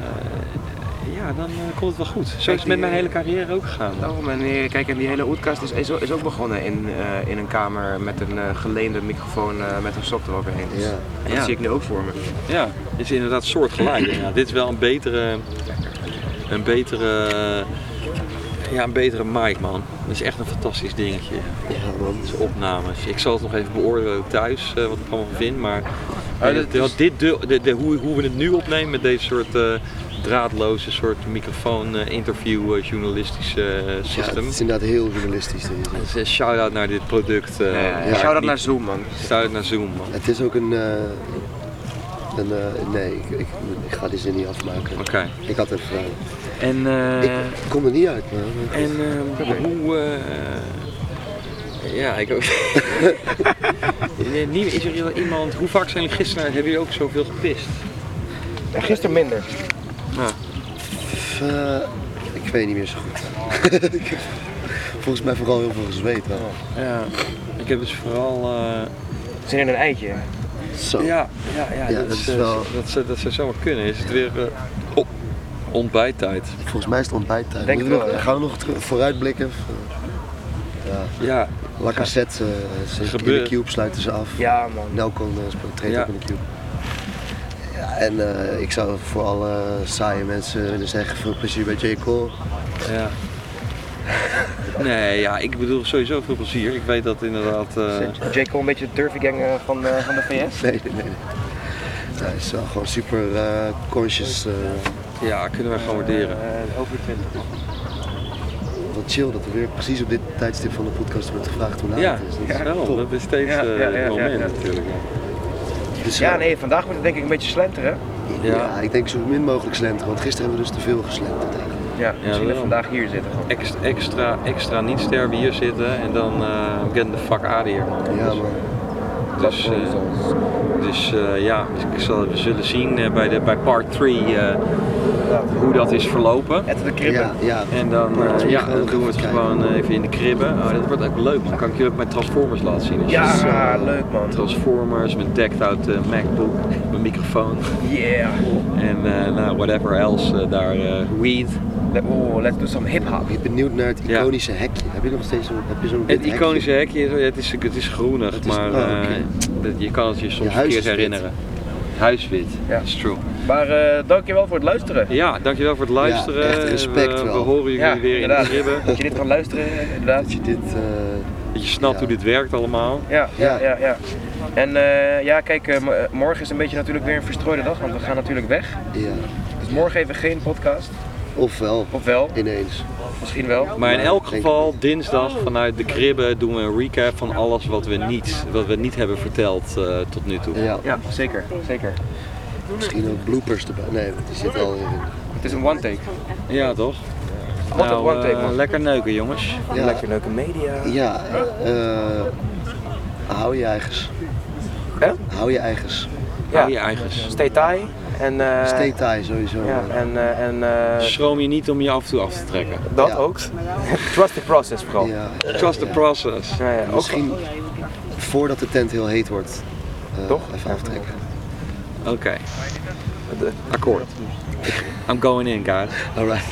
ja, dan eh, komt het wel goed. Zo is het met mijn hele carrière ook gegaan. Daarom, en eh, kijk, en die hele Oetkast is, is, ook- is ook begonnen in, eh, in een kamer met een eh, geleende microfoon eh, met een sok eroverheen. Dus Ja. Dat Ja. zie ik nu ook voor me. Ja, het is inderdaad soortgelijk. Ja, dit is wel een betere, een betere, ja, een betere mic man. Dat is echt een fantastisch dingetje. Ja man. Opnames. Ik zal het nog even beoordelen thuis eh, wat ik ervan vind, maar Oh, eh, is- dit, de, de, de- hoe, hoe we het nu opnemen met deze soort eh, draadloze soort microfoon eh, interview eh, journalistische eh, Ja, het system. is inderdaad heel journalistisch. Dus een shout-out naar dit product. eh, Ja. Shout-out naar Zoom, man. Shout-out naar Zoom man. Het is ook een... eh, een eh, nee, ik, ik, ik ga die zin niet afmaken. Oké. Ik had even... eh, En, eh, ik kom er niet uit man. En ehm, hoe. eh, ja, ik ook. Is er iemand. Hoe vaak zijn jullie gisteren? Hebben jullie ook zoveel gepist? Gisteren minder. Nou, Eh, ik weet niet meer zo goed. Volgens mij vooral heel veel gezweet wel. ja. Ik heb dus vooral. eh, Zin in een eitje. Zo. ja, ja, ja, Ja, dat, dat is, eh, wel- dat, zou- dat zou zomaar kunnen. Is het weer. oh, ontbijttijd. Volgens mij is het ontbijttijd. Denk we het wel, nog- ja. Gaan we nog vooruitblikken? Ja, Ja, uh, in Gebeur- de cube sluiten ze af. Ja, man. Nelcon uh, treedt Ja. ook in de cube. Ja, en eh, ik zou voor alle saaie mensen willen zeggen veel plezier bij J. Cole. ja. Nee, ja, ik bedoel sowieso veel plezier. Ik weet dat inderdaad. eh, J. Cole een beetje de turfy gang eh, van, eh, van de VS. Nee, nee, nee. Hij is wel gewoon super eh, conscious. eh, ja, kunnen wij gewoon waarderen. Eh, over 20. wat chill dat er weer precies op dit tijdstip van de podcast wordt gevraagd hoe laat Ja, het is. Dat is wel. top. Dat is steeds Ja, eh, ja, ja, het ja, moment ja. natuurlijk. Dus, Ja, eh, nee, vandaag moet het denk ik een beetje slenteren. Ja. Ja. ik denk zo min mogelijk slenteren, want gisteren hebben we dus te veel geslenterd eigenlijk. Ja, misschien wel. vandaag hier zitten. gewoon. extra, extra, extra niet sterven hier zitten en dan eh get the fuck out of here man. Ja man. Dus, eh, dus eh, ja, ik zal, we zullen zien eh, bij, de, bij part 3 hoe dat is verlopen. Etten de kribben. Ja, ja. En dan, eh, ja, dan doen we het gewoon eh, even in de kribben. Oh, dat wordt ook leuk man. Kan ik je ook mijn Transformers laten zien? als je- Ja, leuk man. Transformers, mijn decked out eh, MacBook, mijn microfoon Yeah. en eh, nou, whatever else eh, daar, eh, weed. Let- Oh, let's do some hip-hop. Ik ben benieuwd naar het Ja. iconische hekje. Heb je nog steeds zo'n heb je zo'n Het iconische hekje, is- het is, het is groenig, Het is- maar oh, eh, je kan het je soms Je verkeerd herinneren. Huiswit, Ja. that's true. Maar eh, dankjewel voor het luisteren. Ja, dankjewel voor het luisteren. echt respect we, we horen jullie Ja, weer in de ribben. Dat je dit kan luisteren, inderdaad. Dat je dit... eh, Dat je snapt Ja. hoe dit werkt allemaal. Ja, ja, Ja. ja. En eh, ja, kijk, eh, eh, morgen is een beetje natuurlijk weer een verstrooide dag, want we gaan natuurlijk weg. ja. Dus morgen even geen podcast. Ofwel, Of wel, ineens. Misschien wel. Maar in elk geval, dinsdag vanuit de kribben doen we een recap van alles wat we niet, wat we niet hebben verteld eh, tot nu toe. Ja, Ja, zeker, zeker. misschien ook bloopers erbij. Nee, die zit al in. Het is een one take. Ja, toch? Altijd Nou, one take, eh, man. lekker neuken jongens. Ja, Lekker leuke media. ja eh, hou je eigens. Hè? Hou je eigens. Hou je eigens. Stay tie. En, eh, Stay tie sowieso. Ja, en, eh, en eh, Schroom je niet om je af en toe af te trekken. dat Ja. ook. Trust the process vooral. Ja, Trust the process. Ja, ja. Ook, misschien voordat de tent heel heet wordt. eh, Toch? Even aftrekken. Oké. Akkoord. I'm going in, guys. Alright.